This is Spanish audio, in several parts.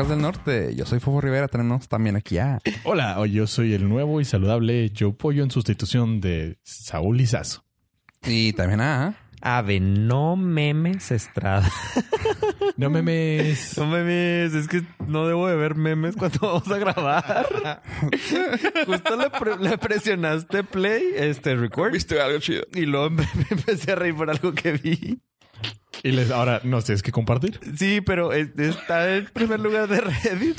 podcast del norte. Yo soy Fofo Rivera, tenemos también aquí a... Hola, hoy yo soy el nuevo y saludable Joe Pollo en sustitución de Saúl Izazo. Y también a... Ave, no memes Estrada. No memes. No memes, es que no debo de ver memes cuando vamos a grabar. Justo le, pre- le presionaste play, este record, ¿Viste algo chido? y luego me, me empecé a reír por algo que vi. Y les, ahora nos tienes que compartir. Sí, pero es- está en primer lugar de Reddit.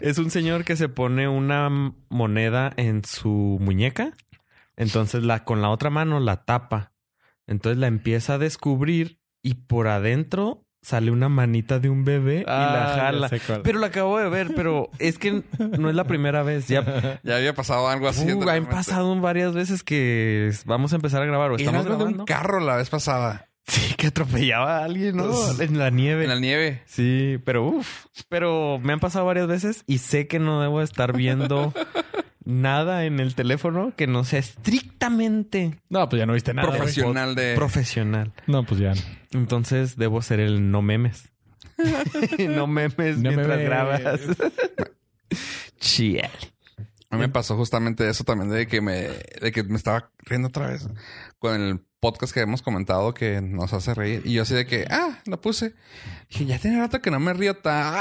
Es un señor que se pone una moneda en su muñeca. Entonces la con la otra mano la tapa. Entonces la empieza a descubrir y por adentro sale una manita de un bebé y la Ah, jala. sé cuál. Pero la acabo de ver, pero es que no es la primera vez. Ya Ya había pasado algo así. uh, han pasado varias veces que vamos a empezar a grabar o Era estamos de un grabando. carro la vez pasada. Sí, que atropellaba a alguien, ¿no? En la nieve. En la nieve. Sí, pero uff, pero me han pasado varias veces y sé que no debo estar viendo nada en el teléfono que no sea estrictamente No, pues ya no viste nada. Profesional de... profesional. No, pues ya. Entonces debo ser el no memes. no memes No mientras memes. grabas. Chial. A mí me pasó justamente eso también de que me, de que me estaba riendo otra vez con el podcast que hemos comentado que nos hace reír. Y yo así de que, ah, lo puse. Dije, ya tiene rato que no me río tan.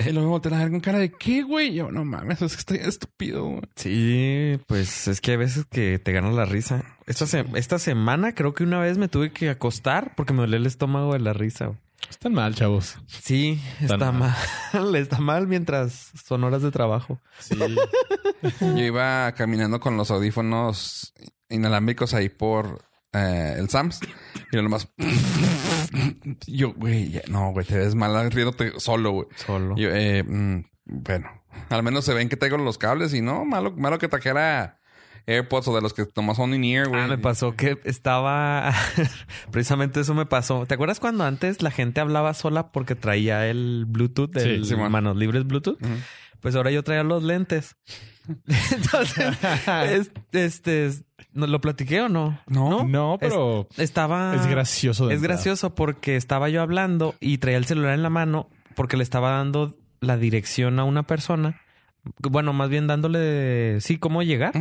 Y luego me volteé a ver con cara de qué, güey. Yo, no mames, es que estoy estúpido. güey". Sí, pues es que hay veces que te gana la risa. Esta, se- esta semana creo que una vez me tuve que acostar porque me dolía el estómago de la risa. güey. Están mal, chavos. Sí, Tan está mal. mal. Está mal mientras son horas de trabajo. Sí. Yo iba caminando con los audífonos inalámbricos ahí por eh, el Sams. Y yo nomás. yo, güey, no, güey, te ves mal riéndote solo, güey. Solo. Yo, eh, mm, bueno, al menos se ven que tengo los cables y no, malo, malo que trajera AirPods o de los que nomás son in-ear, güey. Ah, me pasó que estaba. Precisamente eso me pasó. ¿Te acuerdas cuando antes la gente hablaba sola porque traía el Bluetooth, Sí, el sí, man. manos libres Bluetooth? Pues ahora yo traía los lentes. Entonces, es- este, es- ¿no ¿lo platiqué o no? No. No, pero Estaba. es gracioso. Es entrada. gracioso porque estaba yo hablando y traía el celular en la mano porque le estaba dando la dirección a una persona. Bueno, más bien dándole, sí, cómo llegar.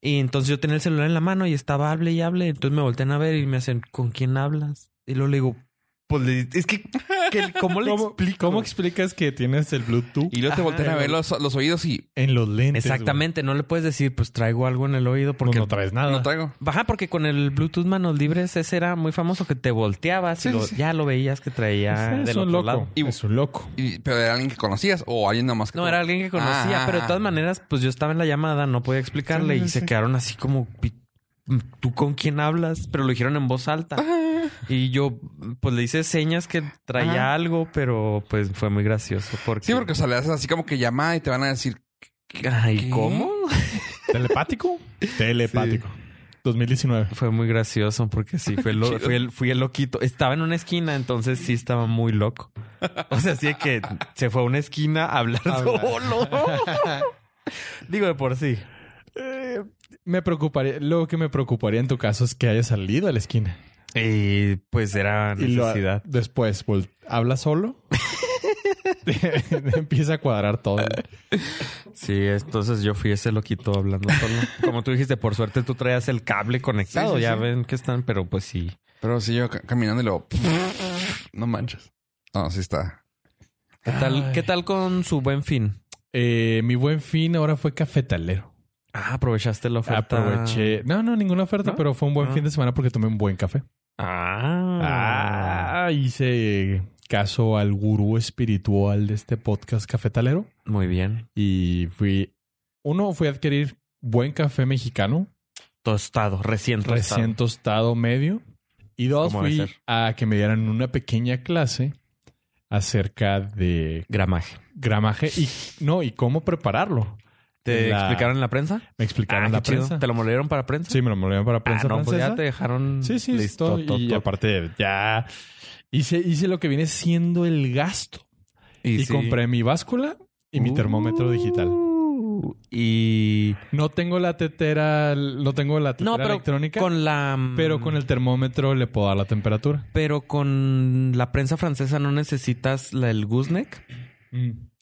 Y entonces yo tenía el celular en la mano y estaba hable y hable. Entonces me voltean a ver y me hacen, ¿con quién hablas? Y luego le digo, pues le- es que, que- ¿cómo le ¿Cómo, explico? ¿Cómo explicas que tienes el Bluetooth Y luego te voltean a ver los, los oídos y en los lentes? Exactamente, no le puedes decir, pues traigo algo en el oído porque... No, no traes nada. no traigo. Ajá, porque con el Bluetooth manos libres ese era muy famoso que te volteabas Sí, y lo- sí, ya lo veías que traía es del un otro loco. lado. Y- Es un loco. Y- pero era alguien que conocías o alguien nomás que No, tú- era alguien que conocía, Ah, pero de todas maneras, pues yo estaba en la llamada, no podía explicarle Sí, sí, y se quedaron así como, "Pi- ¿tú con quién hablas? Pero lo dijeron en voz alta. Y yo, pues le hice señas que traía Ajá. algo, pero pues fue muy gracioso. Porque... Sí, porque o sea, le haces así como que llama y te van a decir, Ay. ¿cómo? ¿Telepático? Telepático. 2019. Fue muy gracioso porque sí, fue lo- Chido. fui, el, fui el loquito. Estaba en una esquina, entonces sí estaba muy loco. O sea, sí que se fue a una esquina a hablar Hablar. solo. Digo de por sí. Eh, me preocuparía. Lo que me preocuparía en tu caso es que haya salido a la esquina. Y pues era Y lo- necesidad. después, vol- habla solo. Empieza a cuadrar todo. Sí, entonces yo fui ese loquito hablando solo. Como tú dijiste, por suerte tú traías el cable conectado. Sí, sí, ya sí. ven que están, pero pues sí. pero si yo ca- caminando y luego, no manches. No, sí está. ¿Qué tal, Ay. ¿qué tal con su buen fin? Eh, mi buen fin ahora fue cafetalero. Ah, aprovechaste la oferta. Aproveché. No, no, ninguna oferta, ¿No? pero fue un buen Ah. fin de semana porque tomé un buen café. Ah. Ah, hice caso al gurú espiritual de este podcast cafetalero Muy bien. y fui. Uno, fui a adquirir buen café mexicano, Tostado, recién tostado. recién tostado medio. Y dos, fui a que me dieran una pequeña clase acerca de Gramaje. gramaje y no, y cómo prepararlo. ¿Te La- explicaron en la prensa? Me explicaron Ah, la chido. prensa. ¿Te lo molieron para prensa? Sí, me lo molieron para prensa ah, no, pues francesa. ya te dejaron Sí, sí, listo. listo. to- y aparte, ya hice, hice lo que viene siendo el gasto. Y, sí. compré mi báscula y mi termómetro digital. Uh, Uh, y No tengo la tetera, no tengo la tetera no, pero electrónica, con la mm, pero con el termómetro le puedo dar la temperatura. pero con la prensa francesa no necesitas la, el gooseneck.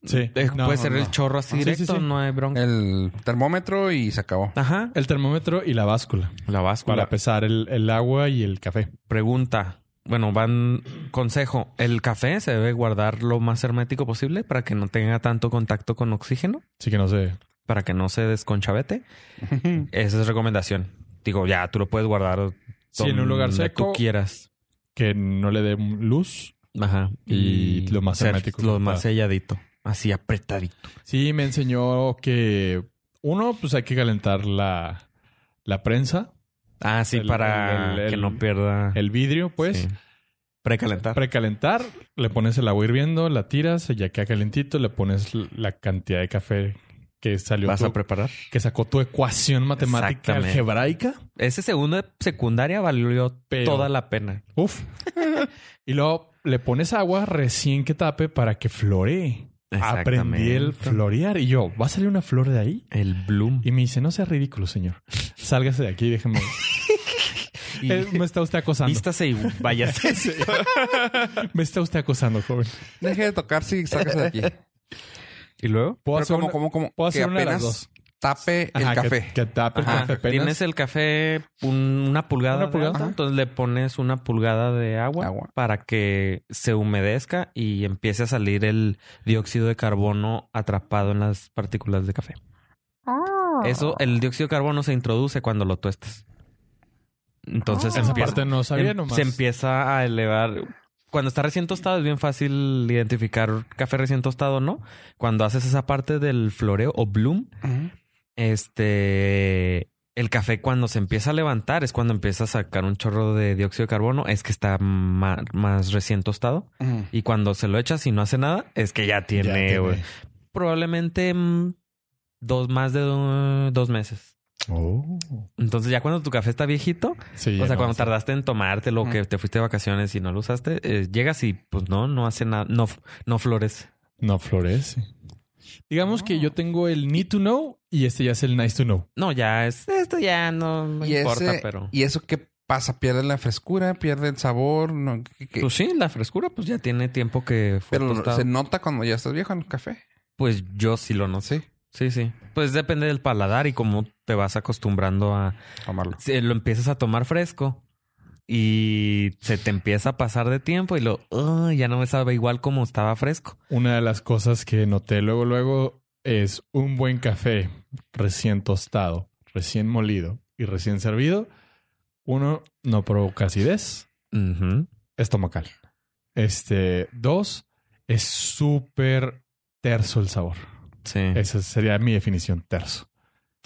Sí. No, puede ser no. el chorro así Sí, sí, directo, sí. no hay bronca. El termómetro y se acabó. Ajá. El termómetro y la báscula La báscula. para pesar el, el agua y el café. Pregunta. Bueno, van consejo. El café se debe guardar lo más hermético posible para que no tenga tanto contacto con oxígeno, Así que no sé. para que no se desconchavete. Esa es recomendación. Digo, ya tú lo puedes guardar Sí, en un lugar donde seco. tú quieras. Que no le dé luz. Ajá. Y lo más hermético Lo más selladito. Así apretadito. Sí, me enseñó que uno, pues hay que calentar la, la prensa, Ah, sí, El- para el- el- que no pierda. el vidrio, pues. Sí. Precalentar. Precalentar, le pones el agua hirviendo, la tiras, ya queda calentito, le pones la cantidad de café que salió ¿Vas tu- a preparar? que sacó tu ecuación matemática algebraica. Ese segundo de secundaria valió Pero- toda la pena. Uf. y luego le pones agua recién que tape para que floree. Aprendí el florear. Y yo, ¿va a salir una flor de ahí? El bloom. Y me dice, no sea ridículo, señor. Sálgase de aquí, déjeme. Y- Eh, me está usted acosando. Vístase y váyase. Me está usted acosando, joven. Deje de tocar si sáquese de aquí. ¿Y luego? Puedo Pero hacer como, una- como, como puedo hacer una de las apenas dos. Tape el Ajá, café. Que, tape el café apenas. Tienes el café un- una pulgada, Una pulgada. entonces le pones una pulgada de agua, Agua. para que se humedezca y empiece a salir el dióxido de carbono atrapado en las partículas de café. Eso, el dióxido de carbono se introduce cuando lo tuestas. Entonces Esa empieza- parte no sabía em- nomás. se empieza a elevar. Cuando está recién tostado es bien fácil identificar café recién tostado o no. Cuando haces esa parte del floreo o bloom, Ujú. Este, el café cuando se empieza a levantar es cuando empieza a sacar un chorro de dióxido de carbono, es que está más recién tostado. Y cuando se lo echas y no hace nada, es que ya Ya tiene, probablemente mm, dos más de do- dos meses. Oh. Entonces ya cuando tu café está viejito, Sí, o sea, no, cuando tardaste en tomártelo, Ujú. que te fuiste de vacaciones y no lo usaste, eh, llegas y pues no, no hace nada, no, no florece. No florece. Digamos que yo tengo el need to know y este ya es el nice to know. No, ya es, esto ya no, y, importa, ese- pero... ¿Y eso qué pasa? ¿Pierde la frescura? ¿Pierde el sabor? No, ¿qué- qué? Pues sí, la frescura pues ya tiene tiempo que fue Pero tostado. se nota cuando ya estás viejo en el café. Pues yo sí lo noté. Sí, sí. Pues depende del paladar y cómo te vas acostumbrando a... Tomarlo. Si lo empiezas a tomar fresco y se te empieza a pasar de tiempo y lo... "Ugh, ya no me sabe igual como estaba fresco. Una de las cosas que noté luego, luego es un buen café recién tostado, recién molido y recién servido. Uno, no provoca acidez estomacal. Este, dos, es súper terso el sabor. Sí. Esa sería mi definición, terso.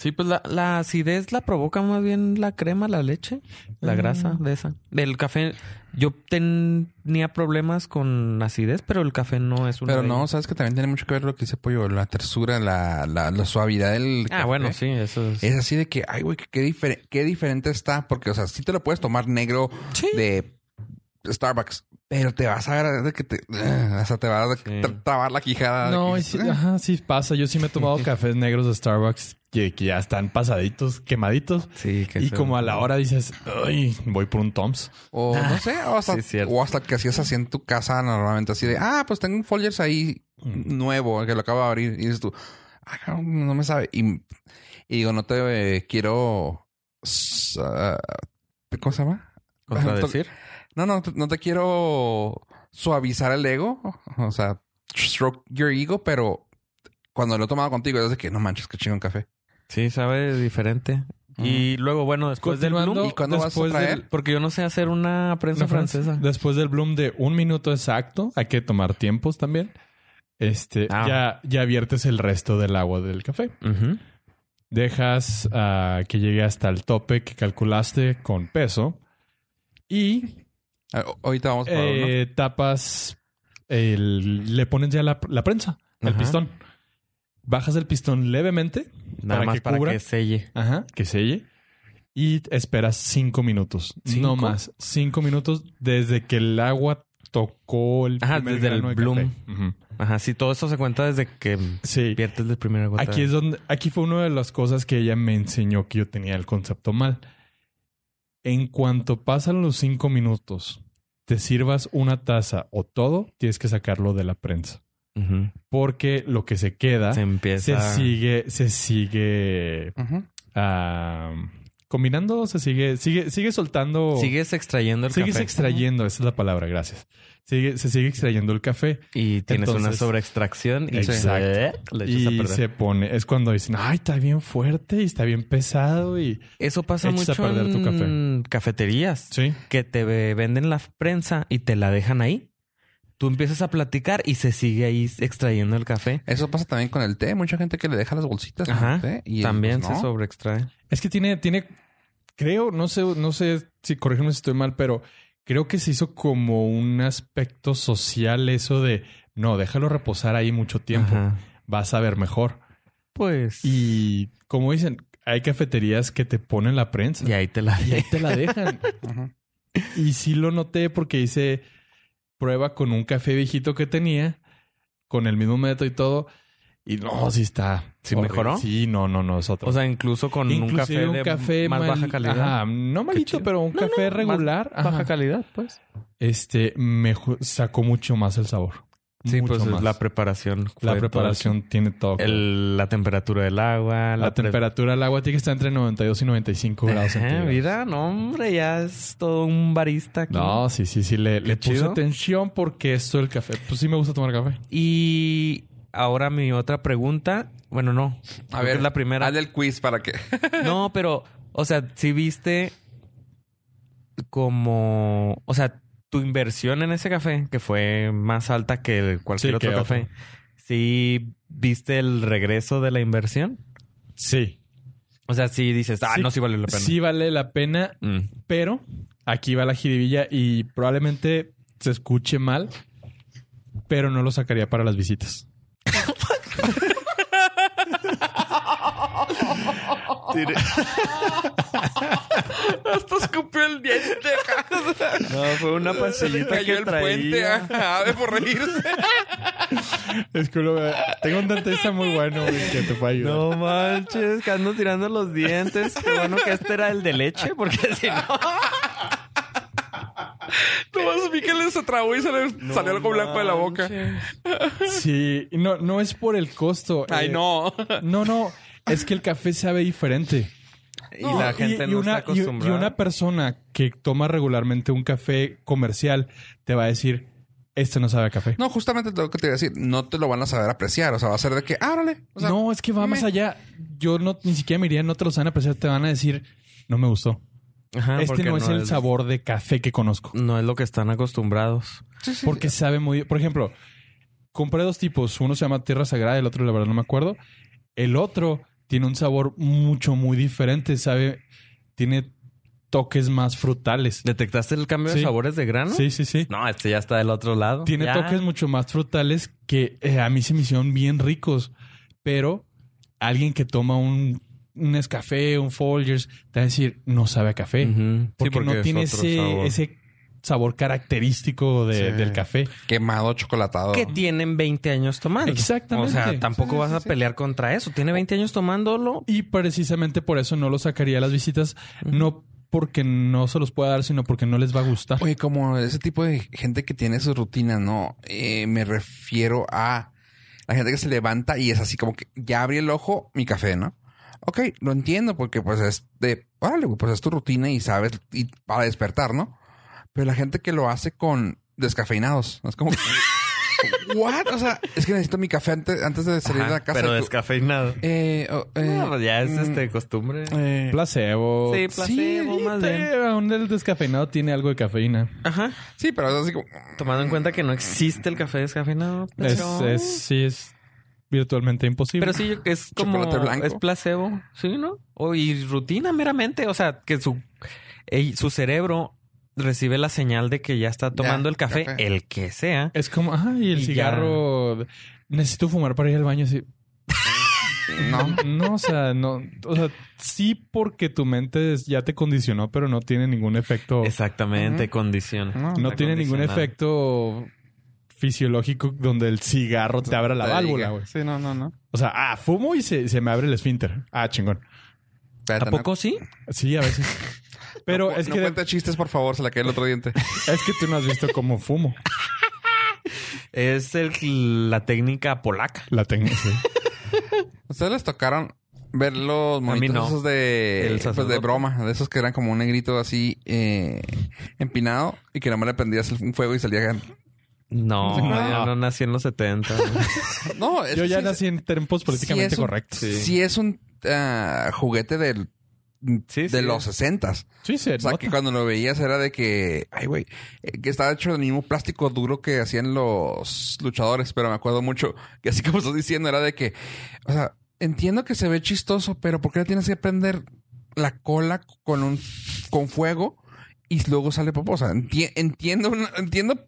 Sí, pues la, la acidez la provoca más bien la crema, la leche, la Mm. grasa de esa. El café, yo tenía problemas con acidez, pero el café no es una Pero no, sabes que también tiene mucho que ver lo que dice Pollo, la tersura, la, la, la suavidad del Ah, café. bueno, sí, eso es... Es así de que, ay, güey, qué, difer- qué diferente está. Porque, o sea, sí te lo puedes tomar negro Sí. de Starbucks, pero te vas a ver de que te, hasta te va a Sí. trabar la quijada. No, que- y sí, ajá, sí pasa. Yo sí me he tomado cafés negros de Starbucks que, que ya están pasaditos, quemaditos. Sí, que Y como a la hora dices, ay, voy por un Toms. O no sé, o hasta, Sí, o hasta que hacías así en tu casa normalmente, así de, ah, pues tengo un Folgers ahí Mm. nuevo que lo acabo de abrir. Y dices tú, ah, no me sabe. Y, y digo, no te eh, quiero. ah, ¿Cómo se llama? contradecir. No, no, no te quiero suavizar el ego. O sea, stroke your ego, pero cuando lo he tomado contigo es de que no manches, que chingo un café. Sí, sabe diferente. Y luego, bueno, después del bloom, ¿Y cuándo vas a después traer? del- porque yo no sé hacer una prensa francesa. Después del bloom de un minuto exacto, hay que tomar tiempos también. Este, Ah. ya, ya viertes el resto del agua del café. Dejas ah, que llegue hasta el tope que calculaste con peso. Y Ah, Ahorita vamos por eh, tapas, el- le pones ya la, la prensa, el Ajá. pistón. Bajas el pistón levemente Nada para más que para cubra. que selle. Ajá, que selle. Y esperas cinco minutos. ¿Cinco? No más. Cinco minutos desde que el agua tocó el Ajá, primer desde el de bloom. Ajá, sí, todo eso se cuenta desde que Sí. viertes de primera gota. Aquí es donde, aquí fue una de las cosas que ella me enseñó que yo tenía el concepto mal. En cuanto pasan los cinco minutos, te sirvas una taza o todo, tienes que sacarlo de la prensa. Porque lo que se queda Se se, sigue, se sigue ah, combinando, se sigue, sigue, sigue soltando. Sigues extrayendo el sigues café. extrayendo, esa es la palabra, gracias. Sigue, se sigue extrayendo el café. Y tienes una sobreextracción y Exacto. le echas a Y se pone, es cuando dicen, ay, está bien fuerte y está bien pesado y Eso pasa echas a mucho perder tu en cafeterías. sí. Que te venden la prensa y te la dejan ahí. Tú empiezas a platicar y se sigue ahí extrayendo el café. Eso pasa también con el té. Mucha gente que le deja las bolsitas. al Ajá. té y También pues, se no. sobreextrae. Es que tiene, tiene, creo, no sé, no sé si corrígeme si estoy mal, pero creo que se hizo como un aspecto social eso de no, déjalo reposar ahí mucho tiempo, Ajá. vas a ver mejor. Pues... Y como dicen, hay cafeterías que te ponen la prensa Y ahí te la... y ahí te la dejan. Y sí lo noté porque hice prueba con un café viejito que tenía, con el mismo método y todo. Y no, sí está. ¿Sí horrible. mejoró? Sí, no, no, no, es otro. O sea, incluso con Inclusive un café de más mal- baja calidad. Ajá, no malito, pero un No, café no, más regular. Baja calidad, pues. Este, mejo- sacó mucho más el sabor. Sí, Mucho pues es más. la preparación. fue La todo preparación tiene todo. El- la temperatura del agua. la, temperatura del agua tiene que estar entre 92 y 95 grados centígrados. mira, no, hombre, ya es todo un barista aquí. No, sí, sí, sí. Le, le puse atención porque esto del café. Pues sí me gusta tomar café. Y ahora mi otra pregunta. Bueno, no. A ver, es la primera. Haz el quiz para que. No, pero, o sea, si viste como, o sea, tu inversión en ese café, que fue más alta que cualquier Sí, otro que café, otro. ¿sí viste el regreso de la inversión? Sí. O sea, sí dices, ah, Sí. no, sí vale la pena. Sí vale la pena, Mm. pero aquí va la jiribilla y probablemente se escuche mal, pero no lo sacaría para las visitas. Hasta escupió el diente. No, fue una pastillita Cayó que el puente. traía. Ajá, de por reírse. Es que lo- tengo un dentista muy bueno güey, que te puede ayudar. No manches, que ando tirando los dientes. Qué bueno que este era el de leche, porque si no... Nomás vi que le se trabó y se le salió algo blanco de la boca. Sí, no, no es por el costo. Ay, eh, no. No, no, es que el café sabe diferente. Y la gente no una, está y- y acostumbrada. una persona que toma regularmente un café comercial te va a decir, este no sabe a café. No, justamente lo que te iba a decir. No te lo van a saber apreciar. O sea, va a ser de que, ah. O sea, no, es que va más allá. Yo no ni siquiera me iría, no te lo saben apreciar, te van a decir, no me gustó. Ajá, este porque no es el sabor de café que conozco. No es lo que están acostumbrados. Sí, sí, Porque sabe muy... Por ejemplo, compré dos tipos. Uno se llama Tierra Sagrada, el otro la verdad no me acuerdo. El otro tiene un sabor mucho, muy diferente. Sabe... Tiene toques más frutales. ¿Detectaste el cambio de sabores de grano? Sí, sí, sí. No, este ya está del otro lado. Tiene Ya. toques mucho más frutales que eh, a mí se me hicieron bien ricos. Pero alguien que toma un, un Nescafé, un Folgers, te va a decir, no sabe a café. Sí, Porque, no tiene otro ese sabor. ese sabor característico de- Sí. del café. Quemado, chocolatado. que tienen 20 años tomando. Exactamente. O sea, tampoco Sí, vas sí, a sí. pelear contra eso. Tiene 20 años tomándolo. Y precisamente por eso no lo sacaría a las visitas. No porque no se los pueda dar, sino porque no les va a gustar. Oye, como ese tipo de gente que tiene su rutina, ¿no? Eh, me refiero a la gente que se levanta y es así como que ya abrí el ojo, mi café, ¿no? Ok, lo entiendo porque pues es de, órale, pues es tu rutina y sabes, y para despertar, ¿no? Pero la gente que lo hace con descafeinados, ¿no? es como, ¿what? O sea, es que necesito mi café antes, antes de salir de la casa. pero descafeinado. eh, oh, eh, No, pues ya es mm, este costumbre. eh, Placebo. Sí, placebo, Sí, más bien. Aún el descafeinado tiene algo de cafeína. Ajá. sí, pero es así como, Tomando en cuenta que no existe el café descafeinado. Pero... Es, es, sí, es virtualmente imposible. Pero sí, es como... Es placebo. Sí, ¿no? O y rutina meramente. O sea, que su, ey, su cerebro recibe la señal de que ya está tomando el café, café. el que sea. Es como, ah, y el Y cigarro. Necesito fumar para ir al baño. Sí. no. No, o sea, no. O sea, sí, porque tu mente es- ya te condicionó, pero no tiene ningún efecto. Exactamente, Ujú. condición. No, tiene ningún efecto fisiológico donde el cigarro te abra la Te válvula, güey. Sí, no, no, no. O sea, ah, fumo y se, se me abre el esfínter. Ah, chingón. ¿A poco sí? Sí, a veces. Pero no, es no que cuenta chistes, por favor, se la cae el otro diente. es que tú no has visto cómo fumo. Es el- la técnica polaca. La técnica. sí. ¿Ustedes les tocaron ver los monitos no. esos de, pues, de broma? De esos que eran como un negrito así eh, empinado y que nada más le prendías un fuego y salía... No, No. yo no nací en los 70. No, es Yo ya sí- nací en tiempos políticamente sí un- correctos. Sí. es un ah, juguete del, Sí, de sí. los sesentas. Sí, se O sea, nota. que cuando lo veías era de que, ay, güey, eh, que estaba hecho del mismo plástico duro que hacían los luchadores, pero me acuerdo mucho que así como estás diciendo, era de que, o sea, entiendo que se ve chistoso, pero ¿por qué le tienes que prender la cola con un con fuego y luego sale sea, enti- entiendo, entiendo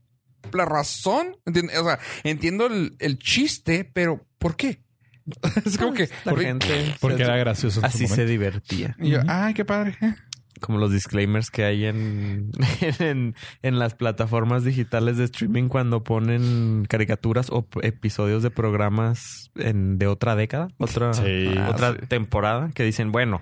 la razón, entiendo, o sea, entiendo el, el chiste, pero ¿por qué? es como que, La gente Porque era gracioso. en su así se divertía. y yo, ay, qué padre. Como los disclaimers que hay en, en, en las plataformas digitales de streaming cuando ponen caricaturas o episodios de programas en- de otra década, otra, Sí. otra Ah, sí. temporada, que dicen, bueno,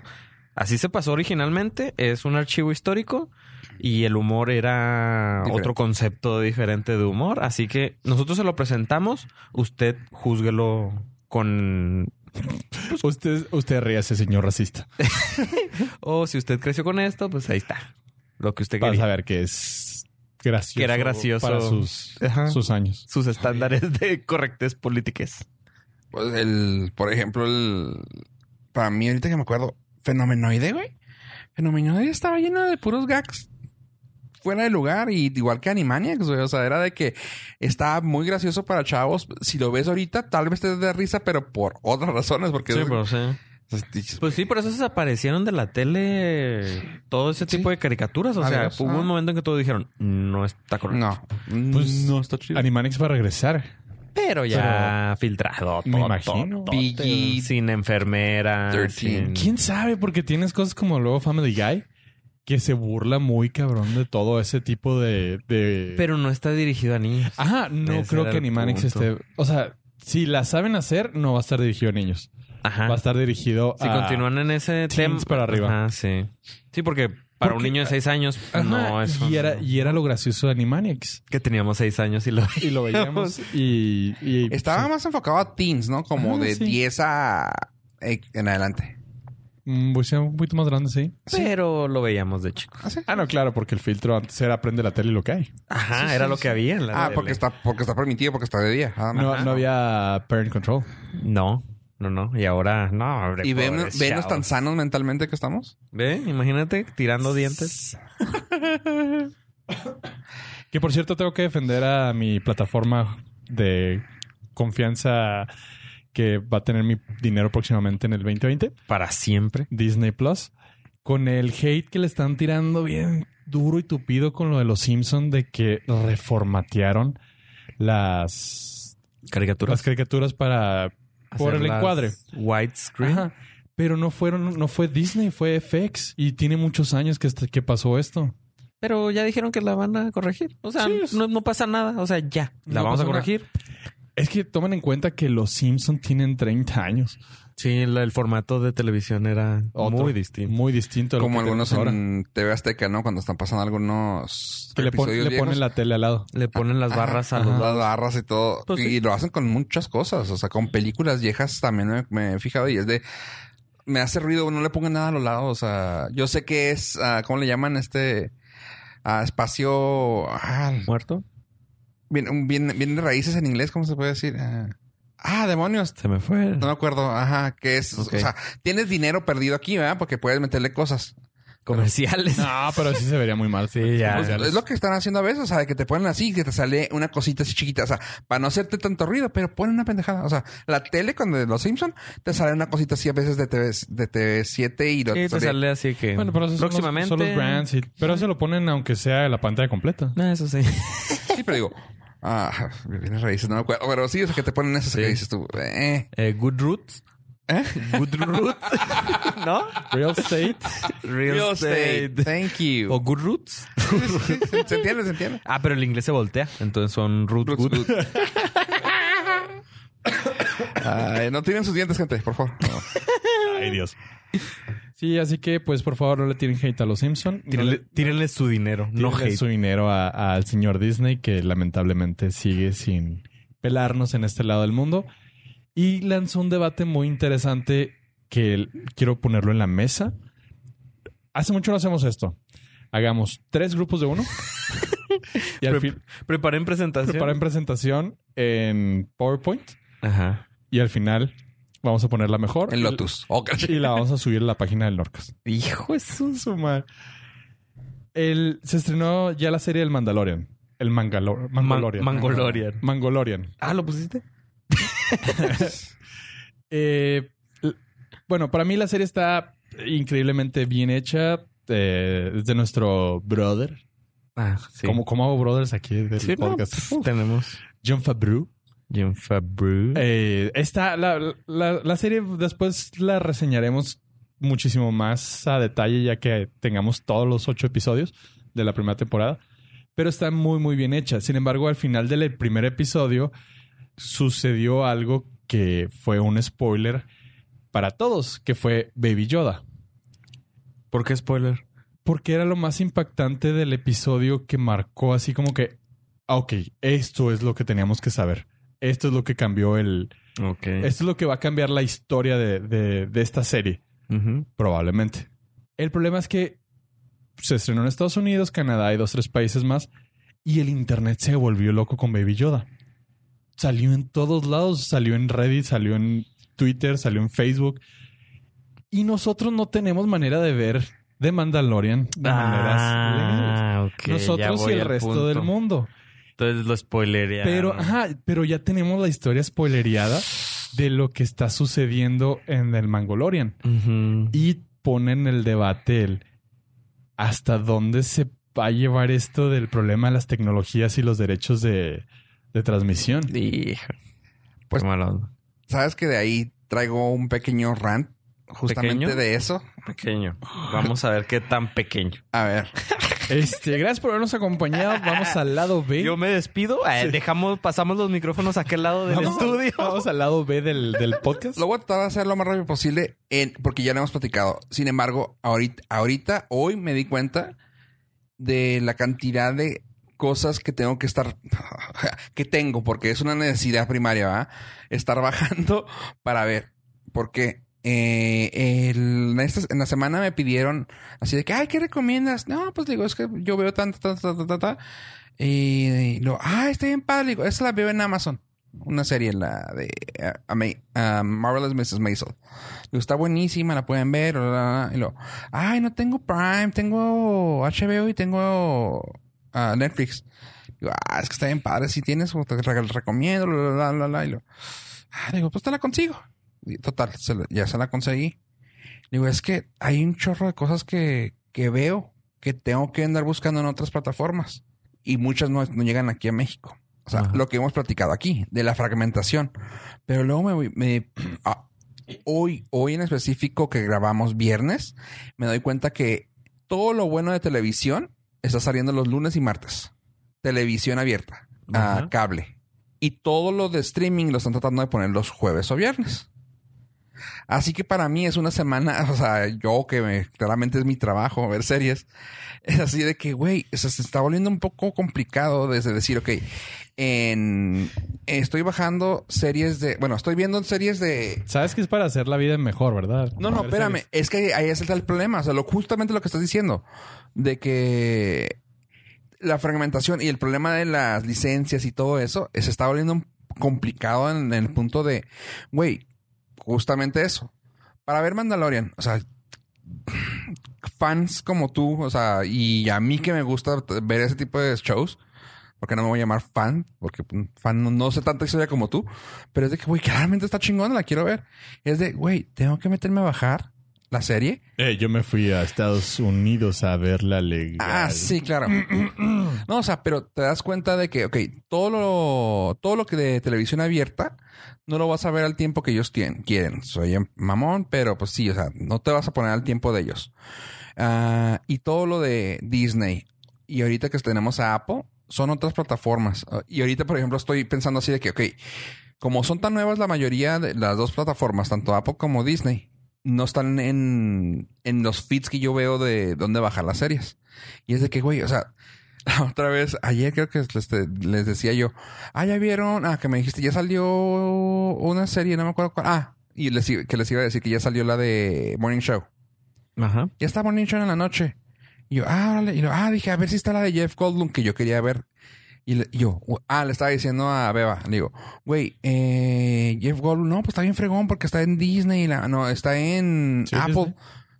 así se pasó originalmente, es un archivo histórico y el humor era Diferente. otro concepto diferente de humor, así que nosotros se lo presentamos, usted júzguelo con... Usted, usted ríase, señor racista. O si usted creció con esto, pues ahí está. Lo que usted quería. a ver que es gracioso. Que era gracioso. Para sus, Ajá. sus años. sus estándares de correctez políticas. Pues el, por ejemplo, el. Para mí, ahorita que me acuerdo, Fenomenoide, güey. Fenomenoide estaba lleno de puros gags fuera de lugar y igual que Animaniacs, güey. O sea, era de que estaba muy gracioso para chavos. Si lo ves ahorita, tal vez te dé risa, pero por otras razones, porque. Sí, es- pero sí. Pues sí, por eso desaparecieron de la tele todo ese tipo Sí. de caricaturas. O sea, Adiós. hubo Ah. un momento en que todos dijeron, no está correcto. no. Pues, no está chido. Animanics va a regresar. Pero ya filtrado. Me imagino. sin enfermera. 13. sin- ¿Quién sabe? Porque tienes cosas como luego Family Guy que se burla muy cabrón de todo ese tipo de... de... Pero no está dirigido a niños. Ajá, no Ese creo que punto. esté... O sea, si la saben hacer, no va a estar dirigido a niños. Ajá. Va a estar dirigido Si a... continúan en ese tema. para arriba. Ajá, sí. Sí, porque para un niño de seis años, Ajá, no eso. y, era, no. y era lo gracioso de Animanics. Que teníamos seis años y lo Y lo veíamos y... y- Estaba más enfocado a teens, ¿no? Como Ah, de sí. 10 a. eh, en adelante. Mm, Pues un poquito más grande, sí. Pero lo veíamos de chico. Ah, no, claro, porque el filtro antes era aprende la tele y lo que hay. Ajá, Sí, era sí, lo sí. que había en la Ah, tele. porque está, porque está permitido, porque está de día. Ah, No, no había parent control. No, no, no. Y ahora, no. hombre, Y ven, venos tan sanos mentalmente que estamos. Ve, imagínate tirando dientes. Que por cierto, tengo que defender a mi plataforma de confianza que va a tener mi dinero próximamente en el 2020, Para siempre. Disney Plus, con el hate que le están tirando bien duro y tupido con lo de los Simpsons de que reformatearon las, Caricaturas. las caricaturas para por el encuadre. Widescreen. Ajá. Pero no fueron, no fue Disney, fue FX y tiene muchos años que, este- que pasó esto. Pero ya dijeron que la van a corregir. O sea, Sí, es- no, no pasa nada. O sea, ya. La No vamos a nada. Es que tomen en cuenta que los Simpsons tienen 30 años. Sí, la- el formato de televisión era Otro. muy distinto. Muy distinto a lo Como que algunos en TV Azteca, ¿no? Cuando están pasando algunos Que le, pon- episodios le viejos. ponen la tele al lado. Le ponen las barras a ajá. los las barras y todo. Pues y sí. lo hacen con muchas cosas. O sea, con películas viejas también me, me he fijado y es de... Me hace ruido, no le pongan nada a los lados. O sea, yo sé que es... ah, ¿Cómo le llaman? Este... ah, espacio... Ah, ¿Muerto? Bien, bien, bien de raíces en inglés, ¿cómo se puede decir? Ah, ah, demonios. Se me fue. No me acuerdo. Ajá, que es... O sea, tienes dinero perdido aquí, ¿verdad? Porque puedes meterle cosas. Comerciales. No, pero sí se vería muy mal. Sí, ya. Es lo que están haciendo a veces, o sea, de que te ponen así, que te sale una cosita así chiquita, o sea, para no hacerte tanto ruido, pero ponen una pendejada. O sea, la tele cuando de los Simpson te sale una cosita así a veces de TV, de TV7 y lo Sí, te sale así que Bueno, pero esos son los- próximamente. son los, brands. y- pero se lo ponen aunque sea la pantalla completa. No, eso sí. Sí, pero digo, ah, viene raíces, no me acuerdo, pero sí, o sea, que te ponen esas Sí. que dices tú, eh. Eh, Good Roots. ¿Eh? Goodroots. ¿No? Real estate. Real, estate. Thank you. O Goodroots. ¿Se entiende? ¿Se entiende? Ah, pero el inglés se voltea. Entonces son root Roots good. good. Ay, no tienen sus dientes, gente, por favor. No. Ay, Dios. Sí, así que, pues, por favor, no le tiren hate a los Simpson. Tírenle, tírenle su dinero, no Tírenle hate. su dinero al señor Disney, que lamentablemente sigue sin pelarnos en este lado del mundo. Y lanzó un debate muy interesante que quiero ponerlo en la mesa. Hace mucho no hacemos esto. Hagamos tres grupos de uno. y al Pre- fin Preparen presentación. preparen presentación en PowerPoint. Ajá. Y al final vamos a ponerla mejor. El Y- Lotus. Y la vamos a subir a la página del Norcas. Hijo, Su madre. El, se estrenó ya la serie del Mandalorian. El Mangalo- Mangolorian. Mangolorian. Mangolorian. Ah, ¿lo pusiste? Eh, bueno, para mí la serie está increíblemente bien hecha. Eh, es de nuestro brother. Ah, sí. ¿Cómo, cómo hago brothers aquí del Sí, no, pf, tenemos John Favreau. Jim Fabreau. Eh, esta, la, la- la serie después la reseñaremos muchísimo más a detalle ya que tengamos todos los ocho episodios de la primera temporada. Pero está muy, muy bien hecha. Sin embargo, al final del primer episodio sucedió algo que fue un spoiler para todos, que fue Baby Yoda. ¿Por qué spoiler? Porque era lo más impactante del episodio que marcó así como que, ah, ok, esto es lo que teníamos que saber. Esto es lo que cambió el, esto es lo que va a cambiar la historia de, de- de esta serie, probablemente. El problema es que se estrenó en Estados Unidos, Canadá y dos, tres países más, y el internet se volvió loco con Baby Yoda. Salió en todos lados, salió en Reddit, salió en Twitter, salió en Facebook. Y nosotros no tenemos manera de ver de Mandalorian de maneras. Ah, ya Nosotros y el resto punto. del mundo. Entonces lo spoilería. Pero, ajá, pero ya tenemos la historia spoilereada de lo que está sucediendo en el Mangolorian. Y ponen el debate el hasta dónde se va a llevar esto del problema de las tecnologías y los derechos de, de transmisión. Hijo. Pues-. ¿Sabes que de ahí traigo un pequeño rant justamente ¿Pequeño? de eso? Pequeño. Vamos a ver qué tan pequeño. A ver, Este, gracias por habernos acompañado. Vamos al lado B. Yo me despido. Eh, Dejamos, pasamos los micrófonos a aquel lado del Vamos- estudio. Vamos al lado B del, del podcast. lo voy a tratar de hacer lo más rápido posible en, porque ya lo hemos platicado. Sin embargo, ahorita, ahorita, hoy me di cuenta de la cantidad de cosas que tengo que estar, que tengo, porque es una necesidad primaria, ¿va? Estar bajando para ver. Porque eh, en, la semana me pidieron así de que, ay, ¿qué recomiendas? No, pues digo, es que yo veo tanto, tanto, tanto, tanto. Y, y luego, ah, está bien padre. Digo, esa la veo en Amazon. Una serie, la de um, Marvelous Mrs. Maisel. Digo, está buenísima, la pueden ver. Y luego, ay, no tengo Prime, tengo HBO y tengo ah, Netflix. Digo, ah, es que está bien padre. Si tienes, pues, te re- recomiendo, bla, bla, bla. Y luego, ah, digo, pues te la consigo. Total, se la- ya se la conseguí. Digo, es que hay un chorro de cosas que, que veo que tengo que andar buscando en otras plataformas. Y muchas no, no llegan aquí a México. O sea, Ajá. lo que hemos platicado aquí, de la fragmentación. Pero luego me, voy- me ah, hoy, hoy en específico que grabamos viernes, me doy cuenta que todo lo bueno de televisión está saliendo los lunes y martes. Televisión abierta, a Ajá. cable. Y todo lo de streaming lo están tratando de poner los jueves o viernes. Así que para mí es una semana, o sea, yo que me- claramente es mi trabajo ver series, es así de que, güey, o sea, se está volviendo un poco complicado desde decir, ok, en, estoy bajando series de, bueno, estoy viendo series de... Sabes que es para hacer la vida mejor, ¿verdad? No, no, espérame, series. es que ahí está el problema, o sea, lo, justamente lo que estás diciendo, de que la fragmentación y el problema de las licencias y todo eso eh, se está volviendo complicado en, en el punto de, güey, justamente eso. Para ver Mandalorian, o sea, fans como tú, o sea, y a mí que me gusta ver ese tipo de shows, porque no me voy a llamar fan, porque fan no, sé tanta historia como tú, pero es de que, güey, claramente está chingón, la quiero ver. Es de, güey, tengo que meterme a bajar la serie. Eh, yo me fui a Estados Unidos a verla legal. Ah, sí, claro. no, o sea, pero te das cuenta de que, ok, todo lo, todo lo que de televisión abierta no lo vas a ver al tiempo que ellos tienen, quieren. Soy mamón, pero pues sí, o sea, no te vas a poner al tiempo de ellos. Ah, y todo lo de Disney. Y ahorita que tenemos a Apple, son otras plataformas. Ah, Y ahorita, por ejemplo, estoy pensando así de que, ok, como son tan nuevas la mayoría de las dos plataformas, tanto Apple como Disney, no están en, en los feeds que yo veo de dónde bajar las series. Y es de que, güey, o sea, la otra vez, ayer creo que les, les decía yo, ah, ya vieron, ah, que me dijiste, ya salió una serie, no me acuerdo cuál. Ah, y les, que les iba a decir que ya salió la de Morning Show. Ajá. Ya está Morning Show en la noche. Y yo, ah, órale. Y yo, ah, dije, a ver si está la de Jeff Goldblum que yo quería ver. Y, le- y yo, ah, le estaba diciendo a Beba, le digo, güey, eh, Jeff Goldblum, no, pues está bien fregón porque está en Disney, la- no, está en Sí, Apple. Disney.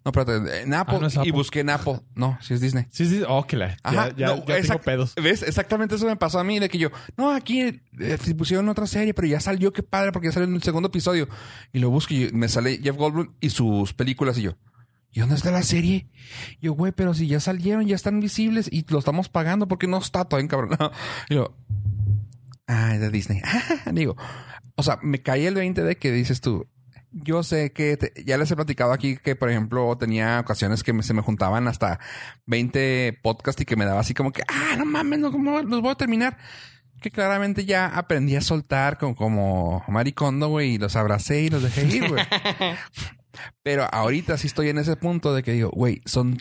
No, espérate, en Apple. Ah, ¿no es Y Apple? busqué en Apple. No, sí es Disney. Sí, sí. Oh, que la. Ajá, ya ya, no, ya tengo exact- pedos. ¿Ves? Exactamente eso me pasó a mí, de que yo, no, aquí eh, se pusieron otra serie, pero ya salió, qué padre, porque ya salió en el segundo episodio. Y lo busco y me sale Jeff Goldblum y sus películas y yo, ¿y dónde está la serie? Yo, güey, pero si ya salieron, ya están visibles y lo estamos pagando porque no está todavía encabronado. Y yo, ah, de Disney. Digo, o sea, me caí el 20 de que dices tú, yo sé que ya les he platicado aquí que, por ejemplo, tenía ocasiones que me- se me juntaban hasta 20 podcasts y que me daba así como que, ah, no mames, no, ¿cómo los voy a terminar? Que claramente ya aprendí a soltar como, como maricondo, güey, y los abracé y los dejé ir, güey. Pero ahorita sí estoy en ese punto de que digo, güey, son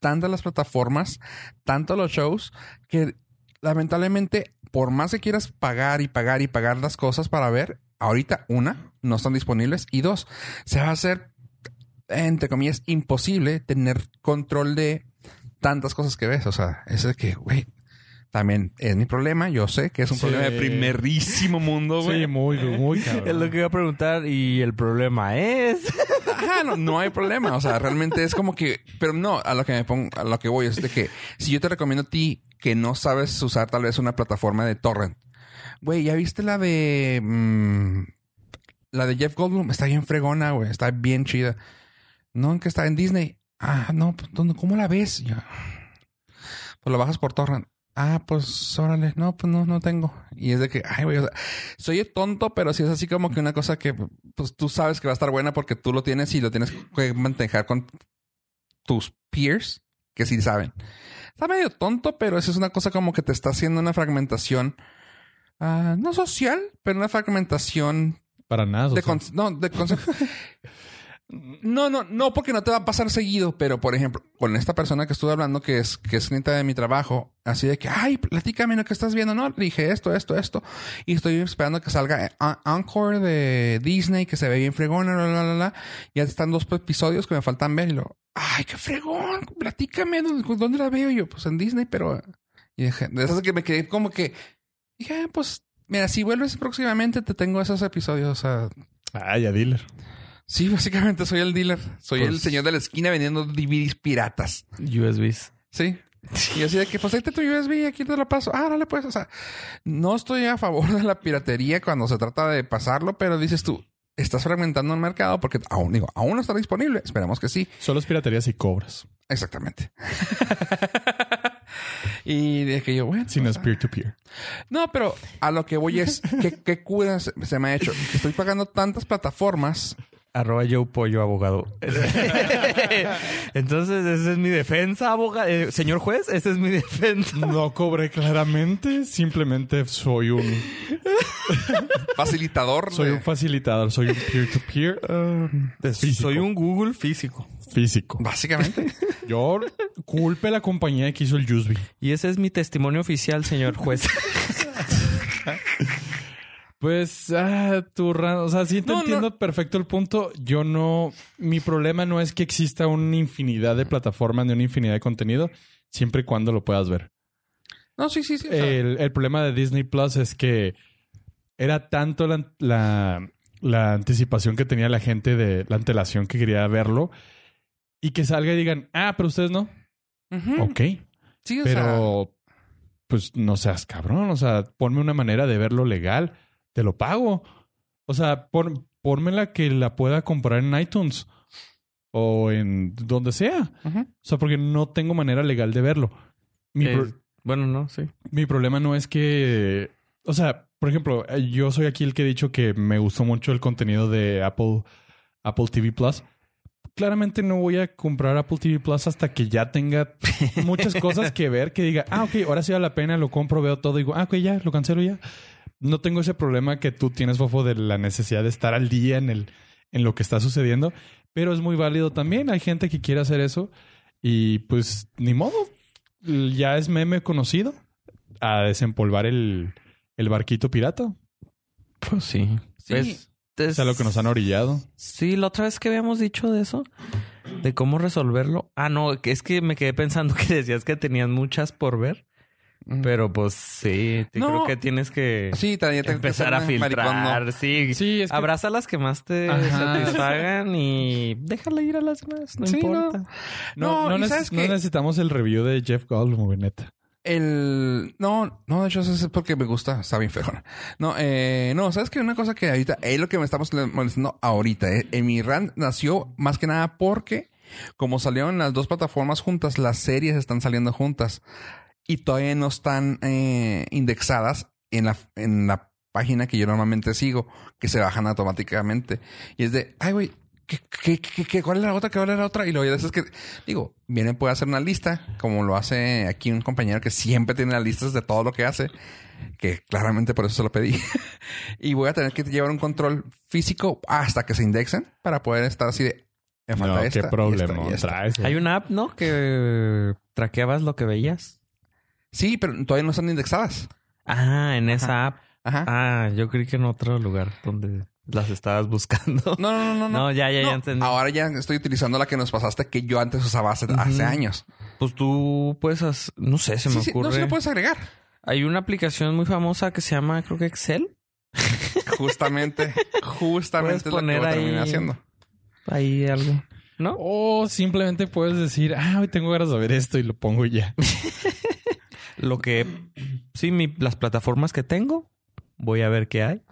tantas las plataformas, tantos los shows, que lamentablemente, por más que quieras pagar y pagar y pagar las cosas para ver, ahorita, una, no están disponibles y dos, se va a hacer, entre comillas, imposible tener control de tantas cosas que ves. O sea, es de que, güey, también es mi problema. Yo sé que es un Sí. problema de primerísimo mundo, güey. Sí, muy, muy cabrón. Es lo que iba a preguntar y el problema es... Ajá, no, no hay problema. O sea, realmente es como que, pero no, a lo que me pongo, a lo que voy es de que si yo te recomiendo a ti que no sabes usar tal vez una plataforma de torrent, güey, ¿ya viste la de mm, la de Jeff Goldblum? Está bien fregona, güey, está bien chida. No, en que está en Disney. Ah, no, pues, ¿dónde- ¿cómo la ves? Yo, pues la bajas por torrent. Ah, pues órale, no, pues no, no tengo. Y es de que, ay, güey, o sea, soy tonto, pero sí es así como que una cosa que, pues tú sabes que va a estar buena porque tú lo tienes y lo tienes que mantener con tus peers que sí saben. Está medio tonto, pero eso es una cosa como que te está haciendo una fragmentación, ah, no social, pero una fragmentación Para nada. o de, no, de concepto. No, no, no, porque no te va a pasar seguido, pero por ejemplo, con esta persona que estuve hablando, que es, que es clienta de mi trabajo, así de que, ay, platícame lo que estás viendo, ¿no? Dije esto, esto, esto, y estoy esperando que salga Encore de Disney, que se ve bien fregona, la, la, la, la. Ya están dos episodios que me faltan ver, y lo, ay, qué fregón, platícame, ¿dónde, la veo? Yo, pues en Disney, pero, y dije, de esas que me quedé como que, dije, ah, pues, mira, si vuelves próximamente, te tengo esos episodios, o sea, Ah, ya dealer. Sí, básicamente soy el dealer. Soy Pues- el señor de la esquina vendiendo DVDs piratas. USBs. Sí. Y así de que, pues ahí te tu USB, aquí te lo paso. Ah, dale pues. O sea, no estoy a favor de la piratería cuando se trata de pasarlo, pero dices tú, estás fragmentando el mercado porque aún, digo, aún no está disponible. Esperemos que sí. Solo es piratería si cobras. Exactamente. y de que yo, bueno. Si no es peer-to-peer. no, pero a lo que voy es, ¿qué, qué se, se me ha hecho? Que estoy pagando tantas plataformas Arroba Joe Pollo, abogado. Entonces, esa es mi defensa, abogado. señor juez, esa es mi defensa. No cobré claramente. Simplemente soy un, facilitador. soy de- un facilitador. Soy un peer-to-peer Físico. Soy un Google físico. físico. Básicamente. Yo culpe a la compañía que hizo el USB. Y ese es mi testimonio oficial, señor juez. Pues, ah, tu o sea, sí te No, no. entiendo perfecto el punto. Yo no, mi problema no es que exista una infinidad de plataformas ni una infinidad de contenido, siempre y cuando lo puedas ver. No, sí, sí, sí. El, el problema de Disney Plus es que era tanto la, la, la anticipación que tenía la gente de la antelación que quería verlo y que salga y digan, ah, pero ustedes no. ujú. Ok. Sí, o sea, Pero, pues no seas cabrón. O sea, ponme una manera de verlo legal. Te lo pago. O sea, pon, pónmela que la pueda comprar en iTunes. o en donde sea. O sea, porque no tengo manera legal de verlo. Mi, Eh, bueno, no, sí. mi problema no es que, o sea, por ejemplo, eh, yo soy aquí el que he dicho que me gustó mucho el contenido de Apple, Apple TV Plus. Claramente no voy a comprar Apple TV Plus hasta que ya tenga muchas cosas que ver, que diga, ah, ok, ahora sí vale la pena, lo compro, veo todo, digo, ah, ok, ya, lo cancelo ya. No tengo ese problema que tú tienes, Fofo, de la necesidad de estar al día en, el, en lo que está sucediendo, pero es muy válido también. Hay gente que quiere hacer eso y pues ni modo. Ya es meme conocido a desempolvar el, el barquito pirata. Pues sí. Sí. Es, Es a lo que nos han orillado. Sí, la otra vez que habíamos dicho de eso, de cómo resolverlo. Ah, no, que es que me quedé pensando que decías que tenías muchas por ver. Pero pues sí, te- No. creo que tienes que Sí, también tengo que empezar a ser maricón, ¿no? filtrar. Sí, Sí, es que- abraza las que más te Ajá. satisfagan y déjala ir a las demás, no Sí, importa. No, No, neces- ¿sabes no qué? necesitamos el review de Jeff Goldblum, neta. El... No, no, de hecho eso es porque me gusta. Está bien feo. No, eh, no, ¿sabes qué? Una cosa que ahorita... Es lo que me estamos molestando ahorita. Eh. En mi rant nació más que nada porque... Como salieron las dos plataformas juntas, las series están saliendo juntas. Y todavía no están eh, indexadas en la, en la página que yo normalmente sigo. Que se bajan automáticamente. Y es de... Ay, güey... ¿Qué, qué, qué, qué- cuál es la otra? ¿Cuál es la otra? Y luego ya es que, digo, viene, puede hacer una lista, como lo hace aquí un compañero que siempre tiene las listas de todo lo que hace, que claramente por eso se lo pedí. y voy a tener que llevar un control físico hasta que se indexen para poder estar así de, me falta No, esta, qué y esta, problema y esta. traes. güey. Hay una app, ¿no? Que traqueabas lo que veías. Sí, pero todavía no están indexadas. Ah, en esa app. Ajá. Ah, yo creí que en otro lugar donde las estabas buscando. No, no, no, no. No, ya, ya, No, ya entendí. Ahora ya estoy utilizando la que nos pasaste que yo antes usaba hace, años. Pues tú puedes, hacer- no sé, se me Sí, sí, ocurre. no se lo puedes agregar. Hay una aplicación muy famosa que se llama, creo que Excel. Justamente, justamente es que poner terminar ahí- haciendo. Ahí algo. ¿No? O simplemente puedes decir, ah, hoy tengo ganas de ver esto y lo pongo y ya. Lo que sí, mi- las plataformas que tengo, voy a ver qué hay.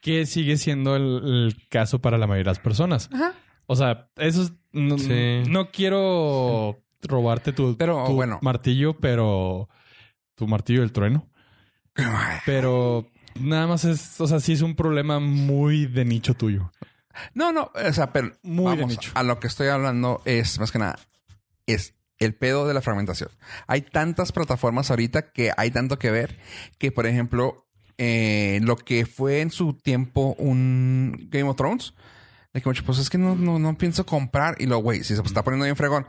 Que sigue siendo el, el caso para la mayoría de las personas. Ajá. O sea, eso es... No, Sí. no quiero robarte tu, Pero, tu bueno. martillo, pero... Tu martillo del trueno. Pero nada más es... O sea, sí es un problema muy de nicho tuyo. No, no, o sea, pero Muy de nicho. a lo que estoy hablando es más que nada es el pedo de la fragmentación. Hay tantas plataformas ahorita que hay tanto que ver que, por ejemplo, eh, lo que fue en su tiempo un Game of Thrones, de que mucho, pues es que no, no, no pienso comprar y lo, güey, si se está poniendo bien fregón,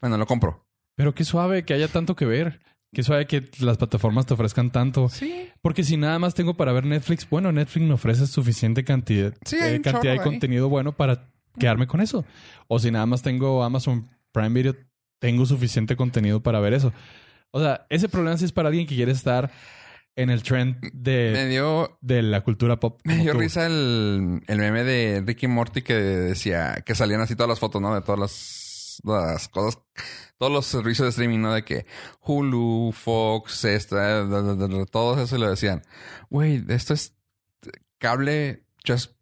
bueno, lo compro. Pero qué suave que haya tanto que ver. Qué suave que las plataformas te ofrezcan tanto. Sí. Porque si nada más tengo para ver Netflix, bueno, Netflix me ofrece suficiente cantidad, Sí, eh, cantidad de ahí. contenido bueno para quedarme con eso. O si nada más tengo Amazon Prime Video, tengo suficiente contenido para ver eso. O sea, ese problema sí es para alguien que quiere estar en el trend Me de, dio, de la cultura pop. me dio tú. risa el, el meme de Ricky Morty que decía que salían así todas las fotos, ¿no? De todas las, las cosas, todos los servicios de streaming, ¿no? De que Hulu, Fox, esta, todos eso y lo decían. Güey, esto es cable just,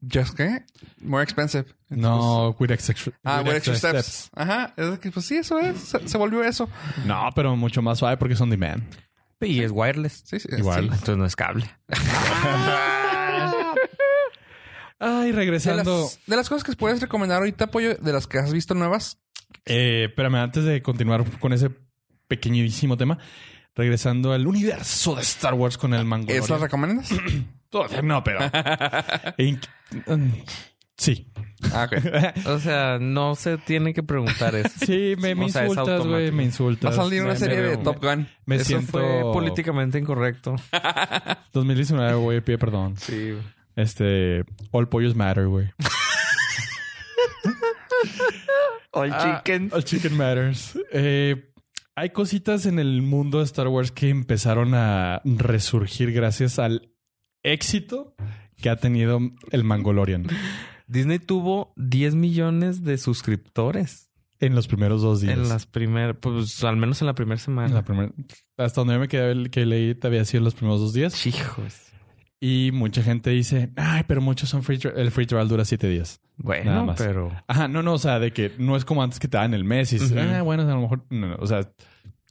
just qué? More expensive. No, with extra, Ah, with extra extra steps. Ajá. Es que, pues sí, eso es. Se, se volvió eso. No, pero mucho más suave porque son demand. Y es wireless. Sí, sí. Igual. sí. Entonces no es cable. Ay, De regresando. las, de las cosas que puedes recomendar ahorita, Pollo, de las que has visto nuevas, Eh, espérame, antes de continuar con ese pequeñísimo tema, regresando al universo de Star Wars con el mango. ¿es las recomiendas? No, pero. Sí. ah, ok. O sea, no se tiene que preguntar eso. Sí, me, me O sea, es insultas, güey. Me Va insultas. a salir una Me- serie me- de Top Gun. Me Eso siento. fue políticamente incorrecto. 2019, güey. Pide perdón. Sí. Este. All pollos matter, güey. All Ah, chicken. All chicken matters. Eh, hay cositas en el mundo de Star Wars que empezaron a resurgir gracias al éxito que ha tenido el Mangolorian Disney tuvo 10 millones de suscriptores en los primeros dos días. en las primeras, pues al menos en la primera En semana. la primer- hasta donde yo me quedé que leí, te había sido los primeros dos días. Hijos. Y mucha gente dice, ay, pero muchos son free trial. El free trial dura siete días. Nada Bueno, más. pero... Ajá, no, no, o sea, de que no es como antes que te dan el mes y dices, ah, bueno, a lo mejor, no, no, o sea,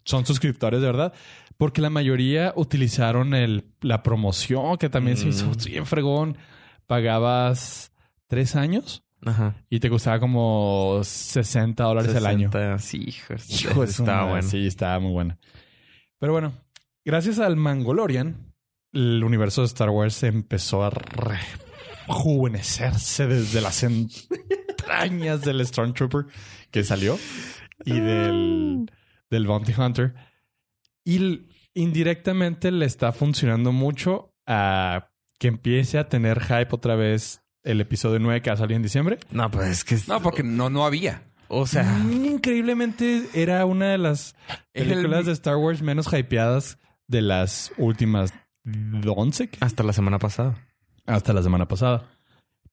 son suscriptores de verdad. Porque la mayoría utilizaron el, la promoción, que también se hizo Mm. bien fregón. Pagabas tres años Ajá. y te costaba como 60 dólares al año. 60, Sí, hijo. Hijo Estaba madre, bueno. Sí, estaba muy buena. Pero bueno, gracias al Mangolorian, el universo de Star Wars empezó a rejuvenecerse desde las entrañas del Stormtrooper que salió y del, del Bounty Hunter. Y indirectamente le está funcionando mucho a que empiece a tener hype otra vez el episodio 9 que va a salir en diciembre. No, pues es que... No, porque no, no había. O sea... Mm, Increíblemente era una de las películas el- de Star Wars menos hypeadas de las últimas 11 que- Hasta la semana pasada. hasta la semana pasada.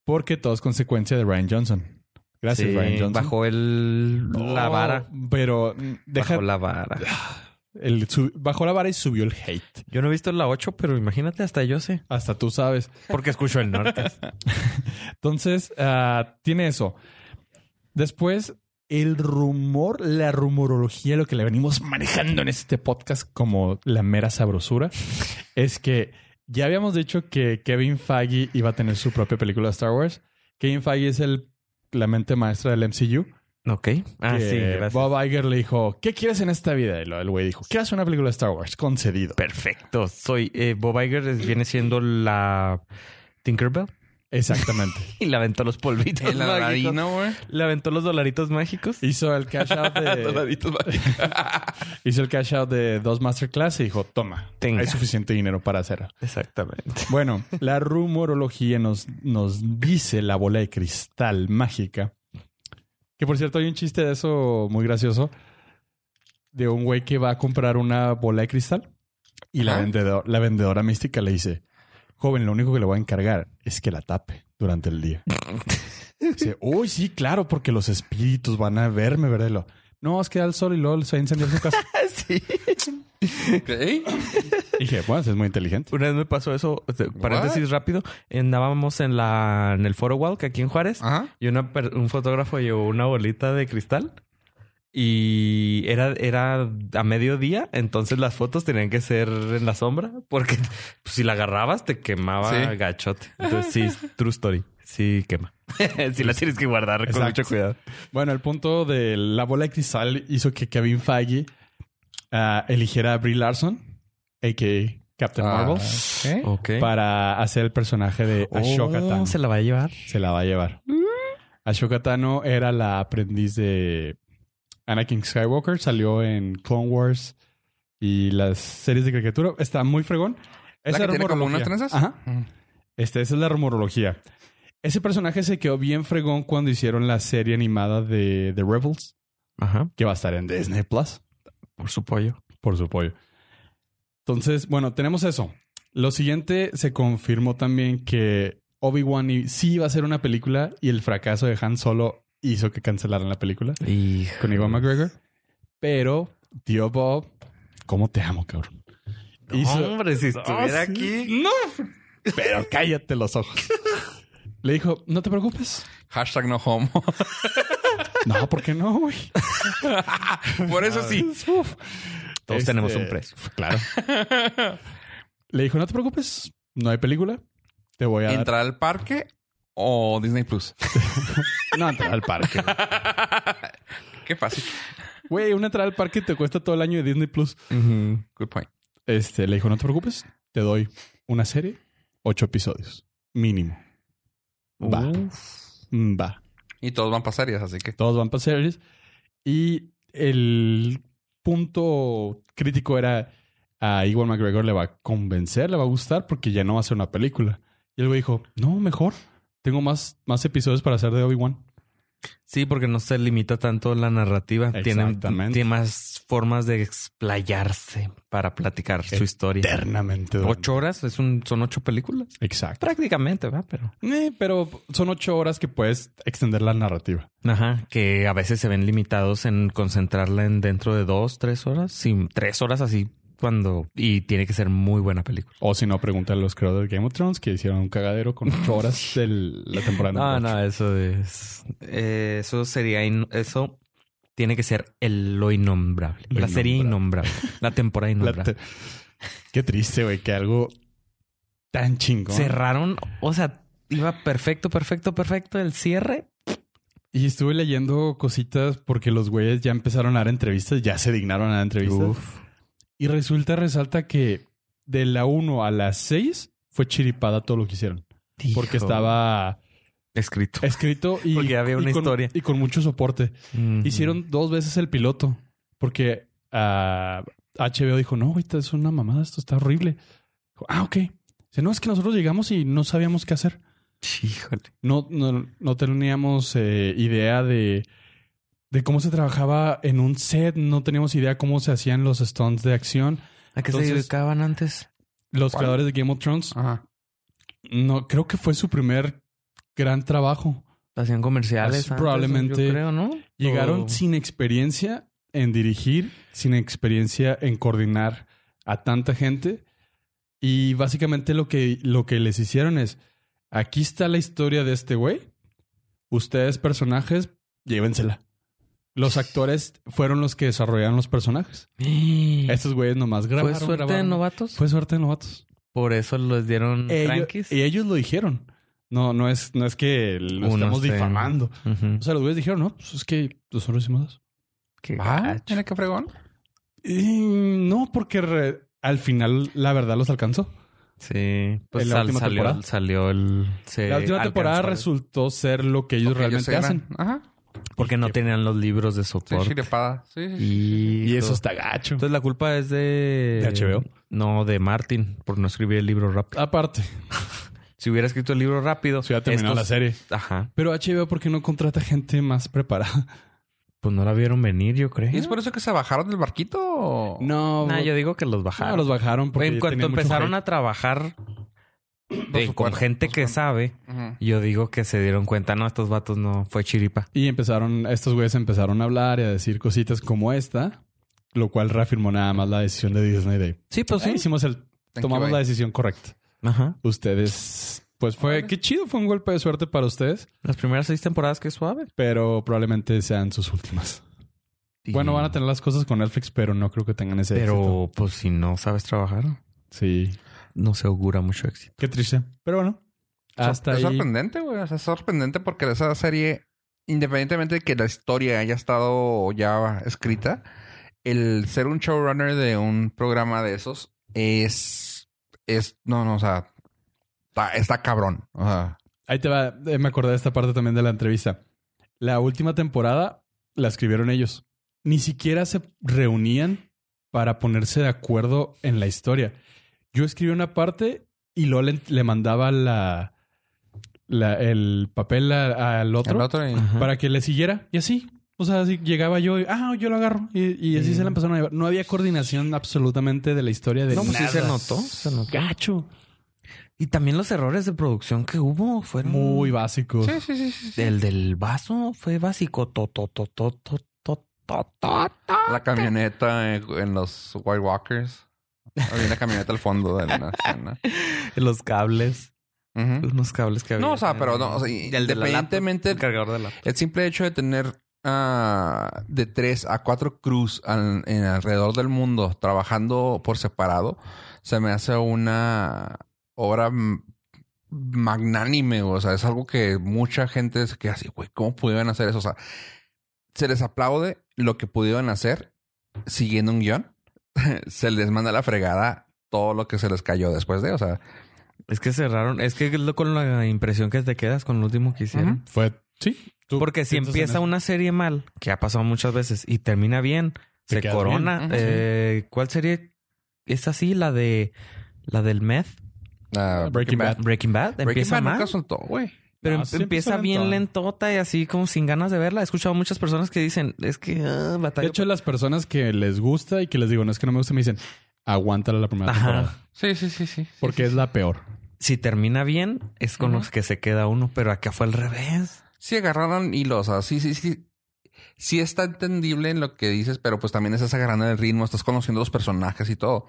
Porque todo es consecuencia de Ryan Johnson. Gracias, Sí, Ryan Johnson. Bajó el... la Oh, vara. Pero mm, deja, Bajó la vara. el bajó la vara y subió el hate. Yo no he visto la 8, pero imagínate, hasta yo sé. Hasta tú sabes. Porque escucho el norte. Entonces, ah, tiene eso. Después, el rumor, la rumorología, lo que le venimos manejando en este podcast como la mera sabrosura, es que ya habíamos dicho que Kevin Feige iba a tener su propia película de Star Wars. Kevin Feige es el, la mente maestra del MCU. Ok. Ah, sí, gracias. Bob Iger le dijo, ¿qué quieres en esta vida? Y lo- el güey dijo, quiero hacer una película de Star Wars. Concedido. Perfecto. Soy... eh, Bob Iger es- viene siendo la... Tinkerbell. Exactamente. Y le aventó los polvitos El mágicos. Aladino, güey. Le aventó los dolaritos mágicos. Hizo el cash out de... Dolaritos mágicos. Hizo el cash out de dos masterclass y dijo, toma, Tenga. hay suficiente dinero para hacer. Exactamente. Bueno, la rumorología nos, nos dice la bola de cristal mágica. Que por cierto, hay un chiste de eso muy gracioso. De un güey que va a comprar una bola de cristal. Y la, vendedor- la vendedora mística le dice, joven, lo único que le voy a encargar es que la tape durante el día. Dice, uy, sí, claro, porque los espíritus van a verme, ¿verdad? No, es que da el sol y luego se incendiar su casa. sí. Y dije, bueno, es muy inteligente. Una vez me pasó eso, sea, paréntesis rápido, andábamos en la en el Foro Walk aquí en Juárez Ajá. y una per- un fotógrafo llevó una bolita de cristal y era era a mediodía, entonces las fotos tenían que ser en la sombra porque pues, si la agarrabas te quemaba Sí. gachote. Entonces sí, true story. Sí quema. sí la tienes que guardar con mucho cuidado. Bueno, el punto de la bola de cristal hizo que Kevin Feige ah, eligiera a Brie Larson, a.k.a. Captain Ah, Marvel, ok. Ok. para hacer el personaje de Ashoka Oh, Tano. se la va a llevar. Se la va a llevar. Ashoka Tano era la aprendiz de Anakin Skywalker. Salió en Clone Wars y las series de caricatura. Está muy fregón. ¿La Esa que tiene como unas rumorología. trenzas? Ajá. Mm. Este, esa es la rumorología. Ese personaje se quedó bien fregón cuando hicieron la serie animada de The Rebels, Ajá. que va a estar en Disney Plus, Por su pollo. por su pollo. Entonces, bueno, tenemos eso. Lo siguiente se confirmó también que Obi-Wan sí iba a ser una película y el fracaso de Han Solo hizo que cancelaran la película con Iwan McGregor. Pero, tío Bob, ¿cómo te amo, cabrón? Hizo- Hombre, si estuviera Ah, aquí. No, pero cállate los ojos. Le dijo, no te preocupes. Hashtag no homo. No, ¿por qué no, güey? Por eso sí. Uf. Todos Este, tenemos un precio. Claro. Le dijo, no te preocupes, no hay película. Te voy a dar... ¿Entrar al parque o Disney Plus? No, entrar al parque. Qué fácil. Güey, una entrada al parque te cuesta todo el año de Disney Plus. Good point. Este, le dijo, no te preocupes, te doy una serie, ocho episodios, mínimo. Va. Mm, Va. Y todos van para series, así que. Todos van para series. Y el punto crítico era a Iwan McGregor le va a convencer, le va a gustar porque ya no va a ser una película. Y el güey dijo, no, mejor. Tengo más, más episodios para hacer de Obi-Wan. Sí, porque no se limita tanto la narrativa. Tiene, más formas de explayarse para platicar su historia. Eternamente. Ocho horas es un, son ocho películas. Exacto. Prácticamente, ¿verdad? Pero. Eh, pero son ocho horas que puedes extender la narrativa. Ajá. Que a veces se ven limitados en concentrarla en dentro de dos, tres horas. Sí, tres horas así. Cuando... Y tiene que ser muy buena película. O si no, pregúntale a los creadores de Game of Thrones que hicieron un cagadero con ocho horas de la temporada. No, número no, eso es... eh, eso sería... in- Eso tiene que ser el, lo innombrable. Lo la serie innombrable. La temporada. La innombrable. te- Qué triste, güey, que algo tan chingón. Cerraron... O sea, iba perfecto, perfecto, perfecto. El cierre... Y estuve leyendo cositas porque los güeyes ya empezaron a dar entrevistas, ya se dignaron a dar entrevistas. Uf. Y resulta, resalta que de la 1 a las 6 fue chiripada todo lo que hicieron. Porque estaba Escrito. escrito y, Porque había y una con- historia. Y con mucho soporte. Hicieron dos veces el piloto. Porque ah, HBO dijo, no, güey, es una mamada, esto está horrible. Dijo, ah, ok. Dice, no, es que nosotros llegamos y no sabíamos qué hacer. Híjole. No, no, no teníamos eh, idea de, de cómo se trabajaba en un set, no teníamos idea cómo se hacían los stunts de acción. ¿A qué se dedicaban antes? Los ¿Cuál? creadores de Game of Thrones, Ajá. no, creo que fue su primer gran trabajo. Hacían comerciales. Pues, antes, probablemente Yo creo, ¿no? Llegaron O- sin experiencia en dirigir, sin experiencia en coordinar a tanta gente. Y básicamente lo que, lo que les hicieron es, aquí está la historia de este güey. Ustedes personajes, llévensela. Los actores fueron los que desarrollaron los personajes. Estos güeyes nomás ¿Fue grabaron. suerte de grabaron. novatos? Fue suerte de novatos. Por eso les dieron Ellos, y ellos lo dijeron. No, no es, no es que lo Uno estamos difamando. O sea, los güeyes dijeron, no, pues es que nosotros hicimos eso. Qué Ah, mira qué fregón. Y no, porque re- al final la verdad los alcanzó. Sí. Pues En la sal- última salió, temporada. salió el... se la última temporada resultó ser lo que ellos realmente hacen. Ajá. Porque no tenían los libros de Sí, soporte. Sí, sí, sí. y, Y eso está gacho. Entonces la culpa es de... ¿De HBO? No, de Martin, por no escribir el libro rápido. Aparte, Si hubiera escrito el libro rápido... se hubiera terminado estos- la serie. Ajá. Pero HBO, ¿por qué no contrata gente más preparada? Pues no la vieron venir, yo creo. ¿Y es por eso que se bajaron del barquito? o- No, Nah, yo digo que los no, bajaron. los bajaron porque en cuanto mucho empezaron a trabajar de- con cuerpo, gente que sabe, yo digo que se dieron cuenta, no, estos vatos no fue chiripa. Y empezaron, estos güeyes empezaron a hablar y a decir cositas como esta, lo cual reafirmó nada más la decisión de Disney de Sí, pues "Ah, hicimos el, Thank tomamos you, la bye". decisión correcta. Ajá. Ustedes, pues fue, Órale. qué chido, fue un golpe de suerte para ustedes, Las primeras seis temporadas que suave. pero probablemente sean sus últimas. Bueno, van a tener las cosas con Netflix, pero no creo que tengan ese éxito. Pero pues si no sabes trabajar, Sí, no se augura mucho éxito. qué triste. Pero bueno, hasta es ahí. sorprendente, güey. O sea, es sorprendente porque esa serie, independientemente de que la historia haya estado ya escrita, el ser un showrunner de un programa de esos es. es no, no, o sea. Está, está cabrón. O sea, Ahí te va. eh, me acordé de esta parte también de la entrevista. La última temporada la escribieron ellos. Ni siquiera se reunían para ponerse de acuerdo en la historia yo escribí una parte y luego le, mandaba la, el papel al otro, para que le siguiera. Y así, o sea, así llegaba yo y, ah, yo lo agarro. Y, así se la mm. empezaron a llevar. No había coordinación absolutamente de la historia de No, pues nada. se notó, se notó. Gacho. Y también los errores de producción que hubo fueron... Muy básicos. Sí, sí, sí. sí. El del vaso fue básico. To, to, to, la camioneta en los White Walkers. Había una camioneta al fondo de la escena. Los cables. Ujú. Unos cables que había. No, o sea, pero no, o sea, Y el laptop, independientemente- el cargador de la El simple hecho de tener ah, de tres a cuatro crews al- en alrededor del mundo trabajando por separado se me hace una obra magnánime. O sea, es algo que mucha gente se queda así, güey, ¿cómo pudieron hacer eso? O sea, se les aplaude lo que pudieron hacer siguiendo un guion. se les manda a la fregada todo lo que se les cayó después de, o sea, Es que cerraron. Es que es lo con la impresión que te quedas con lo último que hicieron. Fue, sí. Tú Porque si empieza una serie mal, que ha pasado muchas veces, y termina bien, Te se corona. bien. Eh, ¿Cuál serie es así? La de la del meth, ah, Breaking Bad. Breaking Bad. Breaking empieza Bad mal, nunca soltó, güey. Pero No, em- empieza bien lento. lentota y así como sin ganas de verla. He escuchado muchas personas que dicen, es que ah, De batalla. hecho, las personas que les gusta y que les digo, no es que no me gusta, me dicen, aguántala la primera Ajá. temporada. Sí, sí, sí, sí. Porque es la peor. Si termina bien, es con los que se queda uno, pero acá fue al revés. Sí agarraron hilos, sí, sí, sí. sí está entendible en lo que dices, pero pues también estás agarrando el ritmo, estás conociendo los personajes y todo.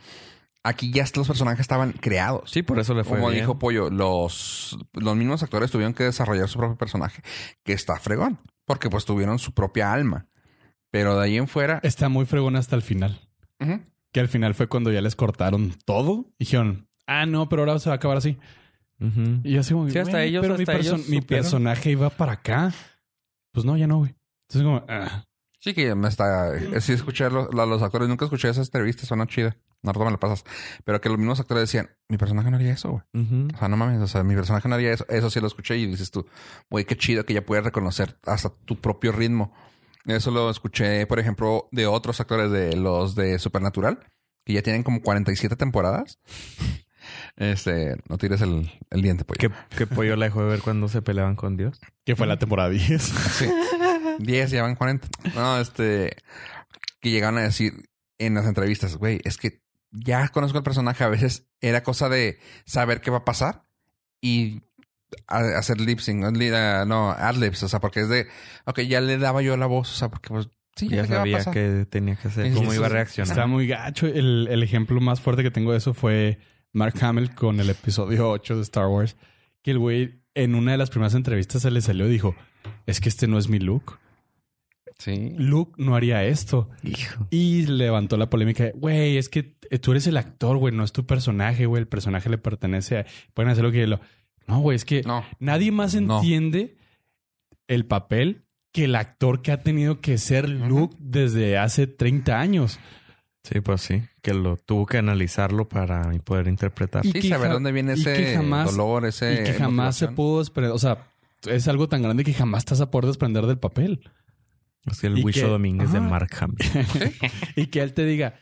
Aquí ya los personajes estaban creados. Sí, por eso le fue Como bien. dijo Pollo, los, los mismos actores tuvieron que desarrollar su propio personaje, que está fregón, porque pues tuvieron su propia alma. Pero de ahí en fuera... Está muy fregón hasta el final. Que al final fue cuando ya les cortaron todo. Y dijeron, ah, no, pero ahora se va a acabar así. Y yo así como, Sí, hasta "Güey, ellos- pero mi, hasta ellos mi supieron". personaje iba para acá. Pues no, ya no, güey. Entonces como, ah. Sí, que me está. eh, Sí, escuché los, la- los actores. Nunca escuché esas entrevistas, suena chida. No me la pasas. Pero que los mismos actores decían: Mi personaje no haría eso, güey. O sea, no mames. O sea, mi personaje no haría eso. Eso sí lo escuché y dices tú, güey, qué chido que ya puedes reconocer hasta tu propio ritmo. Eso lo escuché, por ejemplo, de otros actores de los de Supernatural, que ya tienen como 47 temporadas. Este, no tires el, el diente, pues. ¿Qué, qué pollo la dejó de ver cuando se peleaban con Dios? Que fue la temporada 10. Sí. 10, ya van 40. No, este. Que llegaron a decir en las entrevistas, güey, es que ya conozco el personaje. A veces era cosa de saber qué va a pasar y hacer lip sync, no, ah, ad-libs, o sea, porque es de, ok, ya le daba yo la voz, o sea, porque pues, sí, ya, sabía pasar. que tenía que hacer, cómo iba a reaccionar. Está muy gacho. El, el ejemplo más fuerte que tengo de eso fue Mark Hamill con el episodio 8 de Star Wars. Que el güey en una de las primeras entrevistas se le salió y dijo, es que este no es mi look. Sí. Luke no haría esto. Hijo. Y levantó la polémica de, güey, es que tú eres el actor, güey, no es tu personaje, güey, el personaje le pertenece a... Pueden hacer lo que... Lo... No, güey, es que No. nadie más No. entiende el papel que el actor que ha tenido que ser Luke desde hace 30 años. Sí, pues sí. Que lo tuvo que analizarlo para poder interpretar. Y Sí, saber dónde viene ese jamás- dolor, ese. y que jamás se pudo desprender. O sea, es algo tan grande que jamás vas a poder desprender del papel. Es el y Wisho que- Domínguez de. Mark Hamill. y que él te diga,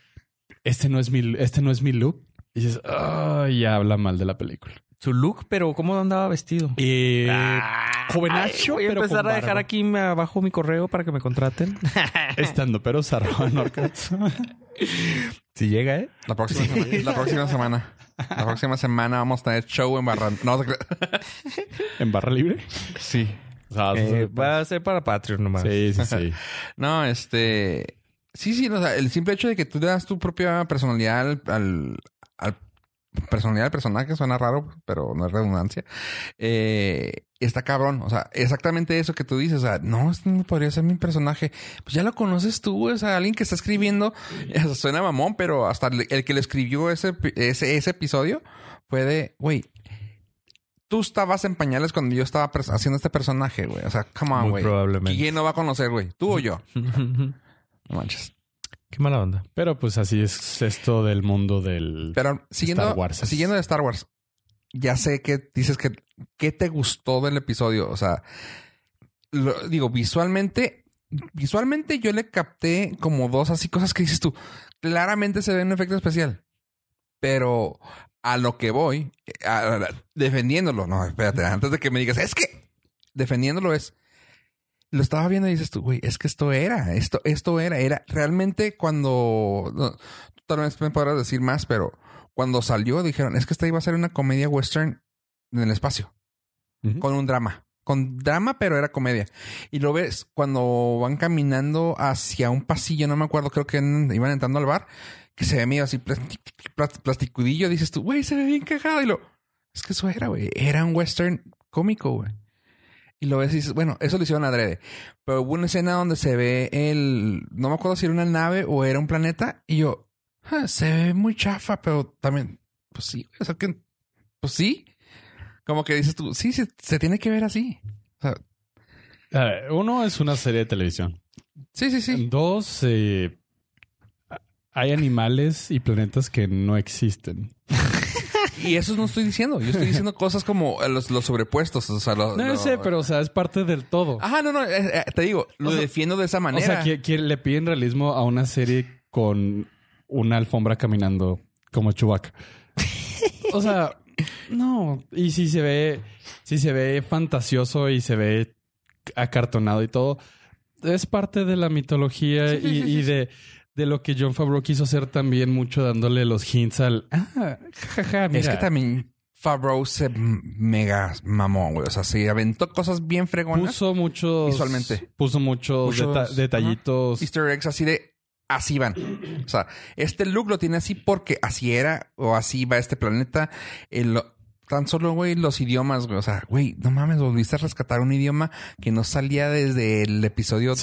este no es mi, este no es mi look. Y dices, ay, ya habla mal de la película. Su look, pero ¿cómo andaba vestido? Y Ah, jovenacho, voy a pero empezar con a dejar barba. aquí abajo mi correo para que me contraten. estando pero si llega, ¿eh? La próxima, semana, la próxima semana. La próxima semana vamos a tener show en Barran. No, en barra libre. sí. O sea, Eh, va a ser para Patreon nomás. sí, sí, sí. No, este. Sí, sí, o sea, el simple hecho de que tú le das tu propia personalidad al, al, al- personalidad del personaje suena raro, pero no es redundancia. Eh, está cabrón. O sea, exactamente eso que tú dices. O sea, no, este no podría ser mi personaje. Pues ya lo conoces tú. O sea, alguien que está escribiendo. o sea, suena mamón, pero hasta el, que le escribió ese, ese, ese episodio fue de, güey. Tú estabas en pañales cuando yo estaba haciendo este personaje, güey. O sea, come on, güey. probablemente. ¿Quién no va a conocer, güey? ¿Tú o yo? No manches. Qué mala onda. Pero pues así es esto del mundo del... Pero siguiendo, Star Wars. siguiendo de Star Wars, ya sé que dices que ¿qué te gustó del episodio? O sea, lo- digo, visualmente, visualmente yo le capté como dos así cosas que dices tú. Claramente se ve un efecto especial. Pero a lo que voy, a- a- defendiéndolo, no, espérate, antes de que me digas, es que defendiéndolo es, lo estaba viendo y dices tú, güey, es que esto era, esto, esto era, era realmente cuando, no, tú tal vez me podrás decir más, pero cuando salió dijeron, es que esta iba a ser una comedia western en el espacio, con un drama, con drama, pero era comedia. Y lo ves cuando van caminando hacia un pasillo, no me acuerdo, creo que iban entrando al bar, que se ve medio así plasti- plas- plasticudillo, dices tú, güey, se ve bien cagado. Y lo, es que eso era, güey, era un western cómico, güey. Y lo ves y dices, bueno, eso lo hicieron adrede. Pero hubo una escena donde se ve el, no me acuerdo si era una nave o era un planeta. Y yo, "Ah, se ve muy chafa, pero también, pues sí, o sea que, pues sí. Como que dices tú, sí, se, se tiene que ver así. O sea, A ver, uno es una serie de televisión. sí, sí, sí. Dos, eh, hay animales y planetas que no existen. Y eso no estoy diciendo. Yo estoy diciendo cosas como eh, los, los sobrepuestos. O sea, lo- No lo- sé, pero o sea, es parte del todo. Ajá, no, no. eh, eh, te digo, lo O sea- defiendo de esa o manera. sea, que, que le piden realismo a una serie con una alfombra caminando como Chewbacca. o sea, no. Y si se ve, si se ve fantasioso y se ve acartonado y todo, es parte de la mitología Sí, y, sí, y sí. de, de lo que John Favreau quiso hacer también mucho dándole los hints al ah, jajaja, mira. Es que también Favreau se mega mamó, güey. O sea, se aventó cosas bien fregonas. Puso muchos. Visualmente. Puso muchos, Muchos, deta- detallitos. Easter eggs así de así van. O sea, este look lo tiene así porque así era o así va este planeta. El- tan solo, güey, los idiomas, güey. O sea, güey, no mames, volviste a rescatar un idioma que no salía desde el episodio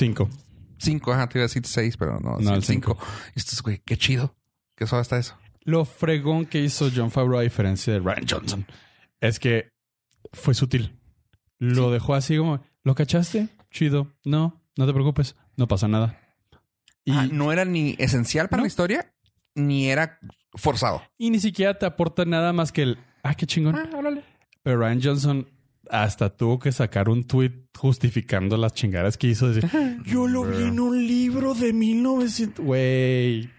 Cinco. 5. Ajá, te iba a decir 6, pero no, No, el 5. Esto es, güey, qué chido. Qué suave está eso. Lo fregón que hizo John Favreau a diferencia de Ryan Johnson es que fue sutil. Lo dejó así como, ¿lo cachaste? Chido. No, no te preocupes. No pasa nada. Y, Ah, no era ni esencial para No. la historia, ni era forzado. y ni siquiera te aporta nada más que el, ah, qué chingón. órale. Pero Ryan Johnson hasta tuvo que sacar un tweet justificando las chingadas que hizo. Decir, yo lo vi en un libro de 1900. Güey,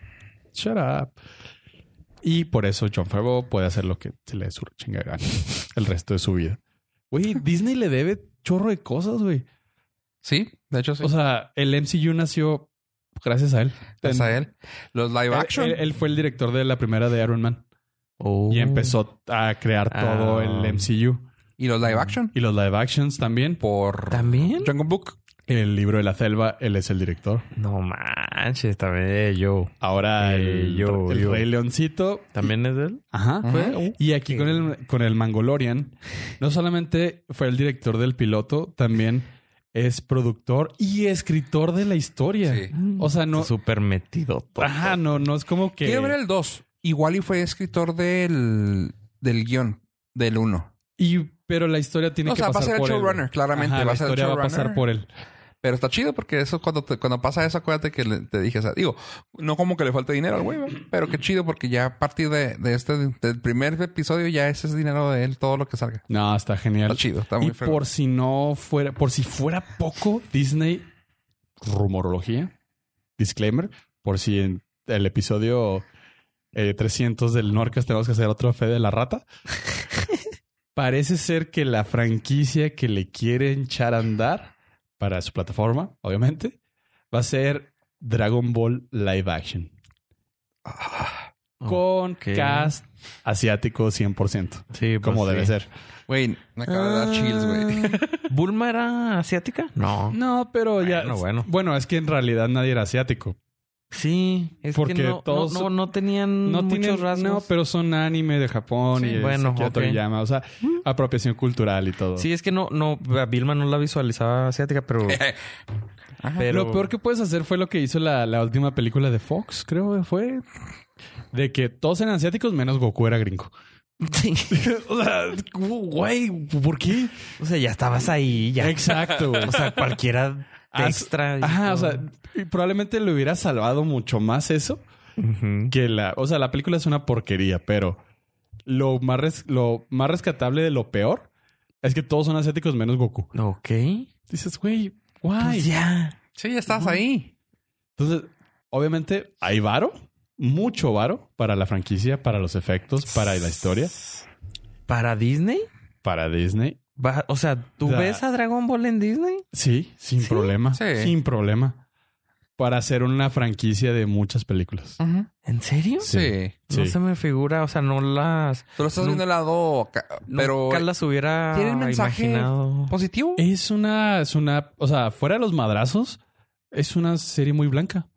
shut up. Y por eso John Favreau puede hacer lo que se le dé su chingada el resto de su vida. Güey, Disney le debe chorro de cosas, güey. Sí, de hecho sí. O sea, el MCU nació gracias a él. Gracias a él. Los live él, action. él- él fue el director de la primera de Iron Man Oh. y empezó a crear todo Ah. el MCU. Y los live action. Y los live actions también. Por ¿También? Jungle Book. El libro de la selva, él es el director. No manches, también yo. Ahora Eh, el, yo, el yo. Rey Leoncito. ¿También es de él? Ajá. Ajá. fue. Y aquí con el, con el Mangolorian, no solamente fue el director del piloto, también es productor y escritor de la historia. Sí. O sea, no. Súper metido. todo. Ajá, no, no es como que. Quiero ver el 2. Igual y fue escritor del, del guion del 1. Y, pero la historia tiene O que sea, va a pasar ser el por él, showrunner, claramente, Ajá, va la a ser el historia va a pasar por él. Pero está chido porque eso cuando, te- cuando pasa eso, acuérdate que le- te dije, o sea, digo, no como que le falte dinero al güey, pero qué chido porque ya a partir de, de este, del primer episodio ya ese es dinero de él, todo lo que salga. No, está genial. Está chido, está y muy fregón. por si no fuera, por si fuera poco, Disney, rumorología, disclaimer, por si en el episodio eh, 300 del Norcas tenemos que hacer otro fe de la rata. Parece ser que la franquicia que le quieren echar a andar para su plataforma, obviamente, va a ser Dragon Ball Live Action. Con Ok. cast asiático 100%, Sí, pues como sí. debe ser. Güey, me acaba de dar chills, güey. ¿Bulma era asiática? No. No, pero ya. Bueno, bueno. Bueno, es que en realidad nadie era asiático. Sí, es Porque que no, todos- no, no, no tenían No muchos tienen rasgos. No, pero son anime de Japón Sí, y bueno, bueno, ok. llama, o sea, apropiación cultural y todo. Sí, es que no, no, a Vilma no la visualizaba asiática, pero, pero Lo peor que puedes hacer fue lo que hizo la, la última película de Fox, creo que fue. De que todos eran asiáticos menos Goku era gringo. Sí. o sea, güey, ¿por qué? O sea, ya estabas ahí, ya. Exacto. O sea, cualquiera extra. y Ajá, o sea, y probablemente le hubiera salvado mucho más eso que la, o sea, la película es una porquería, pero lo más, res- lo más rescatable de lo peor es que todos son asiáticos menos Goku. Ok. Dices, güey, guay. Pues ya. Sí, ya estás ahí. Entonces, obviamente hay varo, mucho varo para la franquicia, para los efectos, para la historia, ¿Para Disney? para Disney. Va- o sea, ¿tú ves a Dragon Ball en Disney? Sí, sin ¿Sí? problema. Sí. Sin problema. Para hacer una franquicia de muchas películas. ¿En serio? Sí. No se me figura, o sea, no las... Tú lo estás Nun- viendo el lado, pero nunca las hubiera ¿tiene un mensaje imaginado. positivo. Es una, es una, o sea, fuera de los madrazos, es una serie muy blanca.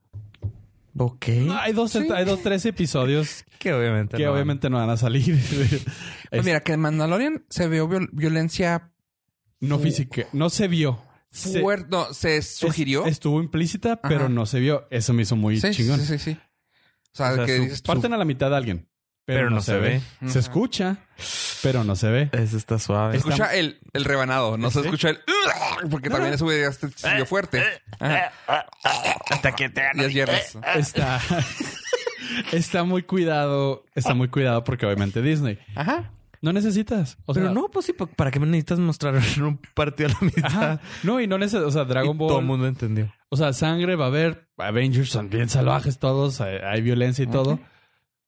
Ok. Hay dos, Sí. hay dos, tres episodios Que obviamente que no. obviamente no van a salir. Pues mira, que en Mandalorian se vio viol- violencia no física, no se vio. Se-. No, se sugirió. es- estuvo implícita, pero Ajá. no se vio. Eso me hizo muy sí, chingón. sí, sí, sí. O sea, O sea, que su- dices tú, Parten a la mitad de alguien, pero, Pero no, no se, se ve. ve. Se escucha, pero no se ve. Eso está suave. escucha el, el rebanado, no se escucha el porque también eso hubiera sido fuerte. Ajá. Hasta que te Y es. Está, está muy cuidado, está muy cuidado porque obviamente Disney. Ajá. No necesitas. O Pero sea, no, pues sí, ¿para qué me necesitas mostrar un partido a la mitad? Ajá. No, y no necesitas, o sea, Dragon Y Ball. Todo el mundo entendió. O sea, sangre va a haber. Avengers son bien salvajes todos. Hay, hay violencia y todo.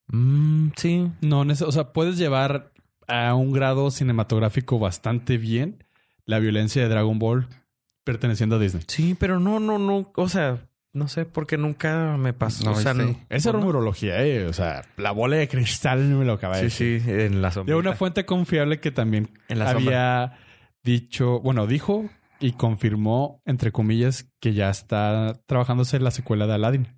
Mm, sí. No, o sea, puedes llevar a un grado cinematográfico bastante bien la violencia de Dragon Ball perteneciendo a Disney. Sí, pero no, no, no. O sea, No sé, porque nunca me pasó. No o sea, no- Esa ¿no? rumorología, eh. O sea, la bola de cristal no me lo acaba de Sí, decir. sí, en la De sombra. una fuente confiable que también En la había dicho, bueno, dijo y confirmó, entre comillas, que ya está trabajándose en la secuela de Aladdin,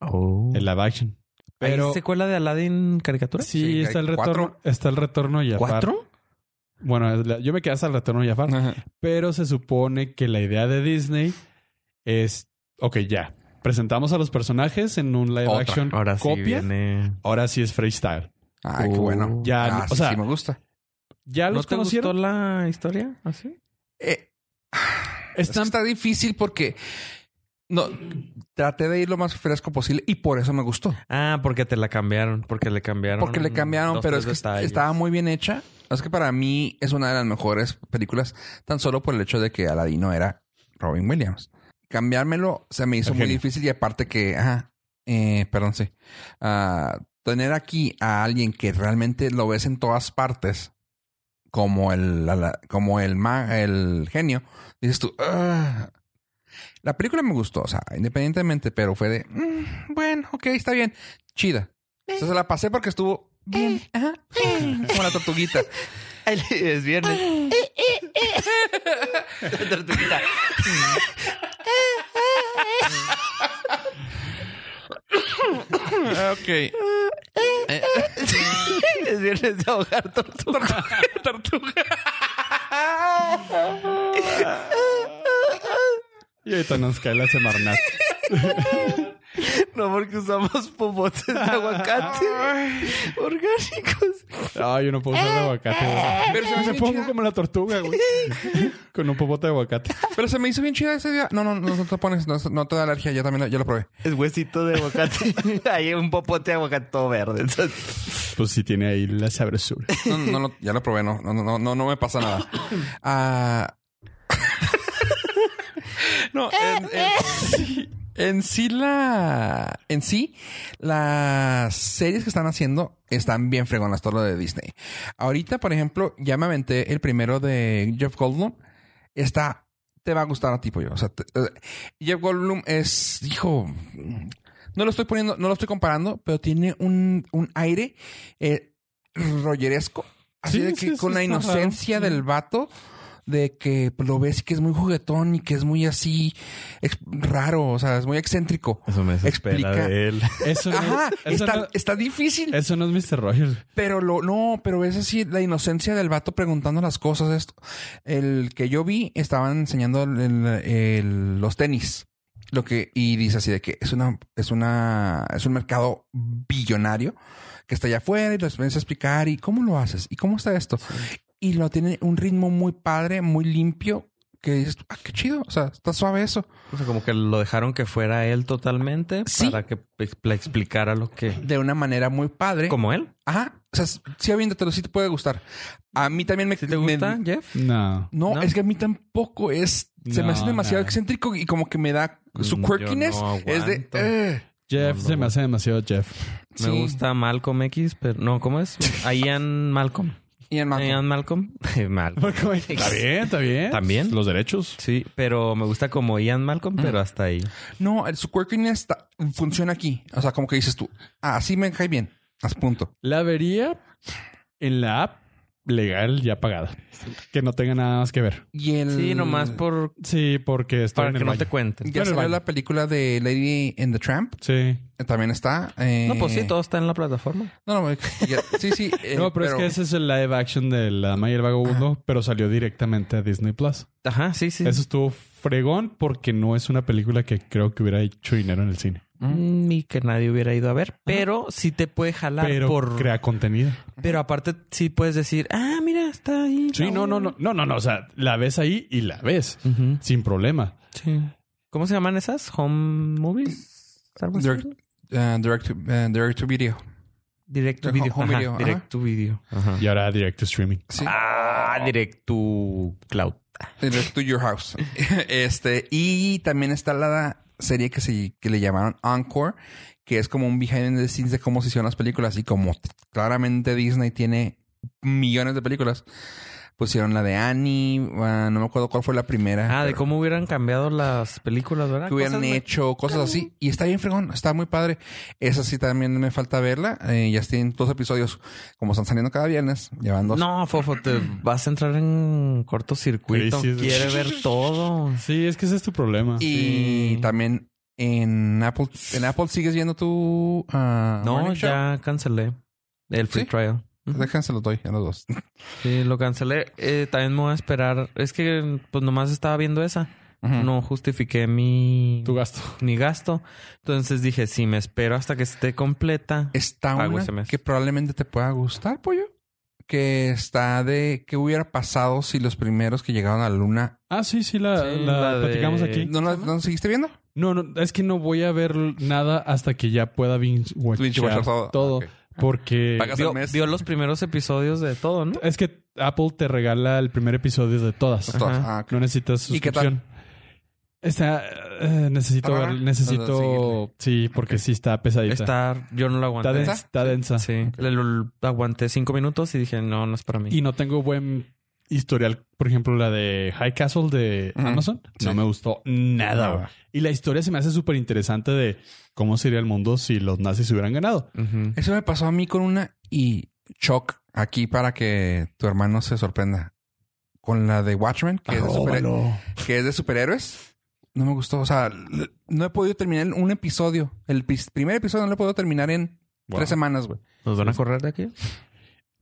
Oh. el live action. Pero... Pero secuela de Aladdin caricatura? sí, Sí, está hay el retorno, cuatro. está el retorno Jafar. ¿Cuatro? Bueno, yo me quedé hasta el retorno de Jafar, Ajá. pero se supone que la idea de Disney es, ok, ya, presentamos a los personajes en un live Otra. action Ahora sí copia. viene... Ahora sí es freestyle. Ay, qué Oh. bueno. Ya, Ah, o sí, sea, sí me gusta. ¿Ya ¿No los te gustó conocieron? la historia? ¿Así? Eh, es que Están está difícil porque no traté de ir lo más fresco posible y por eso me gustó. Ah, porque te la cambiaron. Porque le cambiaron. Porque le cambiaron, dos, pero es que detalles. estaba muy bien hecha. Es que para mí es una de las mejores películas, tan solo por el hecho de que Aladino era Robin Williams. Cambiármelo se me hizo muy difícil y aparte que, ajá, eh, perdón, sí. Ah, tener aquí a alguien que realmente lo ves en todas partes, como el, la- la- como el, ma- el genio, dices tú, "Ah". La película me gustó, o sea, independientemente, pero fue de, "Mm, bueno, ok, está bien, chida. O sea, se la pasé porque estuvo bien, ajá, como la tortuguita. Es viernes. Tortuguita. ok. Eh, es viernes de ahogar tortuga. tortuga. Y ahorita nos cae la Semarnat. No, porque usamos popotes de aguacate orgánicos. No, yo no puedo usar de aguacate. güey. Pero se me hace bien pongo chida. como la tortuga, güey. Con un popote de aguacate. Pero se me hizo bien chida ese día. No, no, no, no te pones, no, no te da alergia, ya también lo, ya lo probé. Es huesito de aguacate. Hay un popote de aguacate todo verde. Entonces, Pues sí tiene ahí la sabrosura. No, no, no, ya lo probé, no, no, no, no, no me pasa nada. Ah. No, en, en sí, en sí la, en sí las series que están haciendo están bien fregonas todo lo de Disney. Ahorita, por ejemplo, ya me aventé el primero de Jeff Goldblum. Está, te va a gustar a ti, yo. O sea, te- eh, Jeff Goldblum es, hijo, no lo estoy poniendo, no lo estoy comparando, pero tiene un, un aire eh, rolleresco. Así Sí, de que sí, con la raro. inocencia del vato, de que lo ves y que es muy juguetón y que es muy así raro, o sea, es muy excéntrico. Eso me Explica. de él. Eso no, Ajá, eso está, no- está difícil. eso no es Mr. Rogers. Pero lo, no, pero es así la inocencia del vato preguntando las cosas. Esto. El que yo vi estaban enseñando el- el- los tenis. Lo que, y dice así de que es una, es una, es un mercado billonario que está allá afuera y les empieza a explicar y cómo lo haces y cómo está esto. Y lo tiene un ritmo muy padre, muy limpio, que dices, ah, qué chido. O sea, está suave eso. O sea, como que lo dejaron que fuera él totalmente Sí. para que le explicara lo que. De una manera muy padre. ¿Como él? Ajá. O sea, sí, aviéntatelo, sí te puede gustar. A mí también me, ¿Sí te me- gusta, Jeff? No. No, ¿No? es que a mí tampoco es. Se me hace demasiado excéntrico y como que me da su Mm, yo quirkiness. no es de. eh, Jeff No, se me hace demasiado Jeff. Me sí. gusta Malcolm X, pero no, ¿cómo es? Ian Malcolm. Ian Malcolm. Ian Malcolm. Malcolm. Está bien, está bien. ¿También? Los derechos. Sí, pero me gusta como Ian Malcolm, pero hasta ahí. No, el- su quirkiness está- funciona aquí. O sea, como que dices tú, ah, sí me cae bien. Haz punto. La vería en la app legal ya pagada. Que no tenga nada más que ver. Y el. Sí, nomás por Sí, porque estoy para en que no baño. te cuenten. Ya salió la película de Lady in the Tramp. Sí. También está. eh, No, pues sí, todo está en la plataforma. No, no, ya- sí, sí. eh, no, pero, es que ese es el live action de La Dama y el Vagabundo, pero salió directamente a Disney Plus. Ajá, sí, sí. Eso estuvo fregón porque no es una película que creo que hubiera hecho dinero en el cine. Mm, Y que nadie hubiera ido a ver. Pero sí te puede jalar Pero por. crea contenido. Pero aparte sí puedes decir, ah, mira, está ahí. Sí, no, no, no, no, no, no. O sea, la ves ahí y la ves sin problema. Sí. ¿Cómo se llaman esas? ¿Home movies? Direct, eh, direct, to, eh, direct to video. Direct to video. home video, ajá. Direct to video. Ajá. Y ahora direct to streaming. Sí. Ah, direct to cloud. Direct to your house. este, y también está la serie que se que le llamaron Encore, que es como un behind the scenes de cómo se hicieron las películas. Y como claramente Disney tiene millones de películas, Pusieron la de Annie. ah, no me acuerdo cuál fue la primera. Ah, de cómo hubieran cambiado las películas, ¿verdad? que hubieran Cosas me- hecho cosas así. Y está bien fregón. Está muy padre. Esa sí también me falta verla. Eh, ya tienen dos episodios. Como están saliendo cada viernes. Llevan dos. No, Fofo, te vas a entrar en cortocircuito. Crisis. Quiere ver todo. Sí, es que ese es tu problema. Y Sí. también en Apple, en Apple sigues viendo tu ah, No, ya cancelé el free ¿Sí? trial. Déjense los doy a los dos. Sí, lo cancelé. Eh, también me voy a esperar. Es que pues nomás estaba viendo esa. No justifiqué mi, Tu gasto. mi gasto. Entonces dije, si me espero hasta que esté completa. Está una ese mes. que probablemente te pueda gustar, pollo. Que está de qué hubiera pasado si los primeros que llegaron a la luna Ah, sí, sí, la, Sí, la la de- platicamos aquí. ¿No la, no seguiste viendo? No, no, es que no voy a ver nada hasta que ya pueda binge Binge watchar todo. Porque Vio, los primeros episodios de todo, ¿no? es que Apple te regala el primer episodio de todas. Ah. No necesitas ¿Y qué suscripción. Está, eh, necesito ¿Está rara? ver, necesito, sí, porque sí está pesadita. Está, yo no lo aguanté. Está densa. Está densa. Sí, le lo aguanté cinco minutos y dije, no, no es para mí. Y no tengo buen historial. Por ejemplo, la de High Castle de. Amazon. No Sí. me gustó nada. Y la historia se me hace súper interesante de cómo sería el mundo si los nazis hubieran ganado. Eso me pasó a mí con una y shock aquí para que tu hermano se sorprenda. Con la de Watchmen, que, es, de super- Róbalo. que es de superhéroes. No me gustó. O sea, no he podido terminar un episodio. El primer episodio no lo he podido terminar en Wow. tres semanas, güey. ¿Nos van a correr de aquí?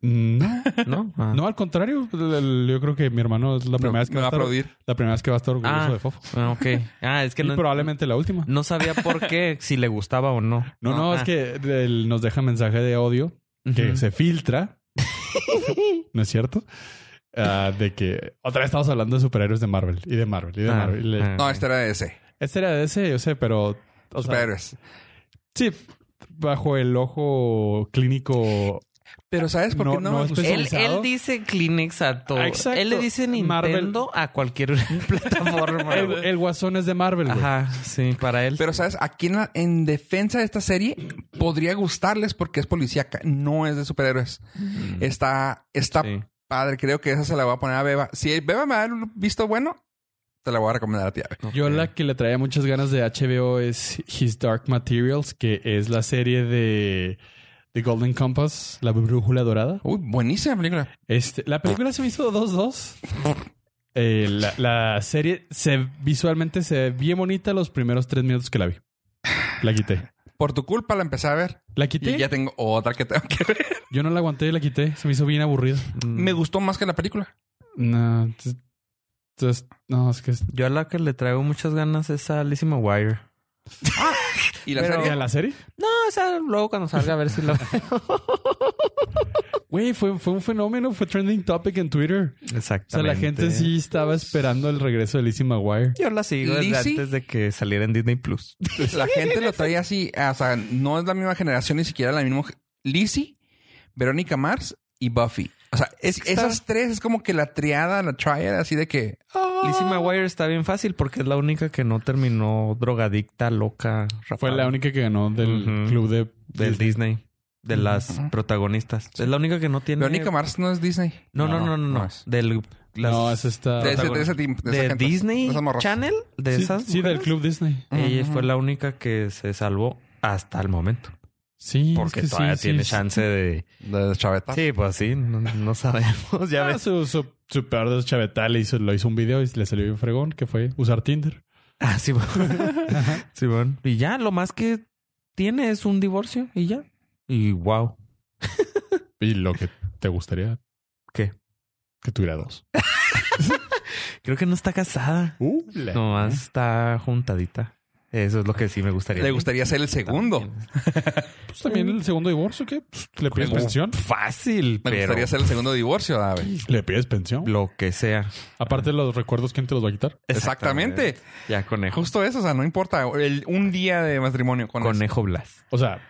No, ¿No? Ah. no, al contrario. El- el- Yo creo que mi hermano es la primera No, vez que me va a estar- aplaudir. La primera vez que va a estar orgulloso Ah. de Fofo. Ah, ok. Ah, es que y no, probablemente la última. no sabía por qué, si le gustaba o no. No, no, Ah. es que él nos deja mensaje de odio que se filtra. ¿No es cierto? De que otra vez estamos hablando de superhéroes de Marvel y de Marvel y de Ah, Marvel. y de-. No, este era ese. Este era de ese, yo sé, pero. o sea, Superhéroes. sí, bajo el ojo clínico. Pero ¿sabes por No, qué no, no me es gustó? Él, dice Kleenex a todo. Ah, exacto. Él le dice Nintendo a cualquier plataforma. El, el guasón es de Marvel, güey. Ajá, sí, para él. Pero, ¿sabes? Aquí en, la- en defensa de esta serie podría gustarles porque es policíaca, no es de superhéroes. Está, está Sí. padre. Creo que esa se la voy a poner a Beba. Si Beba me da un visto bueno, te la voy a recomendar a ti. Yo la que le traía muchas ganas de HBO es His Dark Materials, que es la serie de The Golden Compass, la brújula dorada. Uy, buenísima película. Este, la película se me hizo 2-2. Eh, la, la serie se visualmente se ve bien bonita los primeros tres minutos que la vi. La quité. Por tu culpa la empecé a ver. La quité. Y ya tengo otra que tengo que ver. Yo no la aguanté y la quité. Se me hizo bien aburrida. Mm. Me gustó más que la película. No, entonces- no, es que es- Yo a la que le traigo muchas ganas es a Lizzie McGuire. ¿Y la Pero- serie? ¿Mira la serie? No, o sea, luego cuando salga a ver si la veo. Güey, fue, fue un fenómeno, fue trending topic en Twitter. O sea, Exactamente. la gente sí estaba esperando el regreso de Lizzie McGuire. Yo la sigo desde Lizzie- antes de que saliera en Disney Plus. La gente lo traía así. O sea, no es la misma generación, ni siquiera la misma. Lizzie, Verónica Mars y Buffy. O sea, es- esas tres es como que la triada, la triad, así de que. ah, Lizzie McGuire está bien fácil porque es la única que no terminó drogadicta, loca, Fue rapada. la única que ganó del Ujú. club de del Disney. De las Ujú. protagonistas. Es la única que no tiene... Verónica Mars no es Disney. No, no, no, no, no. es. Del... las- No, es esta. De ese, de ese team. De, de gente, Disney. Channel. De sí, esas sí, del mujeres. club Disney. Ella Ujú. fue la única que se salvó hasta el momento. Sí, Porque es que todavía sí, tiene sí, chance de... De Chaveta. Sí, pues sí. No, no sabemos. Ya Ah, ves. su, su, su peor deschavetal le hizo, lo hizo un video y le salió bien fregón, que fue usar Tinder. Ah, sí, bueno. sí, bueno. Y ya, lo más que tiene es un divorcio y ya. Y wow. Y lo que te gustaría ¿Qué? que tuviera dos. Creo que no está casada. Uh, Nomás está juntadita. Eso es lo que sí me gustaría. Le gustaría ser el segundo. También. Pues también el segundo divorcio, ¿qué? Pues, ¿Le pides Como pensión? Fácil, Me pero gustaría ser el segundo divorcio, Dave. ¿Le pides pensión? lo que sea. Aparte de los recuerdos, ¿quién te los va a quitar? Exactamente. Ya conejo. Justo eso, o sea, no importa. El- un día de matrimonio con eso. Conejo Blas. O sea,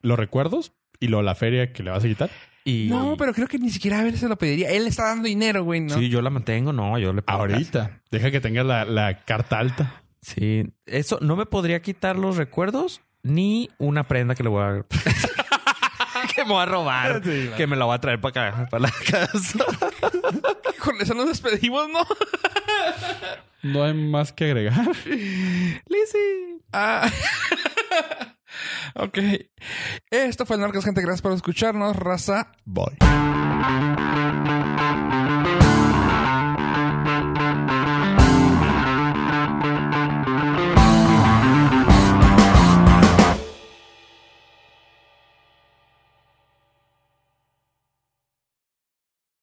los recuerdos y luego la feria que le vas a quitar. Y No, pero creo que ni siquiera a él se lo pediría. Él está dando dinero, güey, ¿no? Sí, yo la mantengo. No, yo le pago Ahorita. Deja que tenga la, la carta alta. Sí, eso no me podría quitar los recuerdos ni una prenda que le voy a que me voy a robar. Sí, claro. Que me la voy a traer para acá, para la casa. Con eso nos despedimos, ¿no? No hay más que agregar. Lizzie. Ah. ok. Esto fue el Narcos, gente. Gracias por escucharnos, raza. Bye.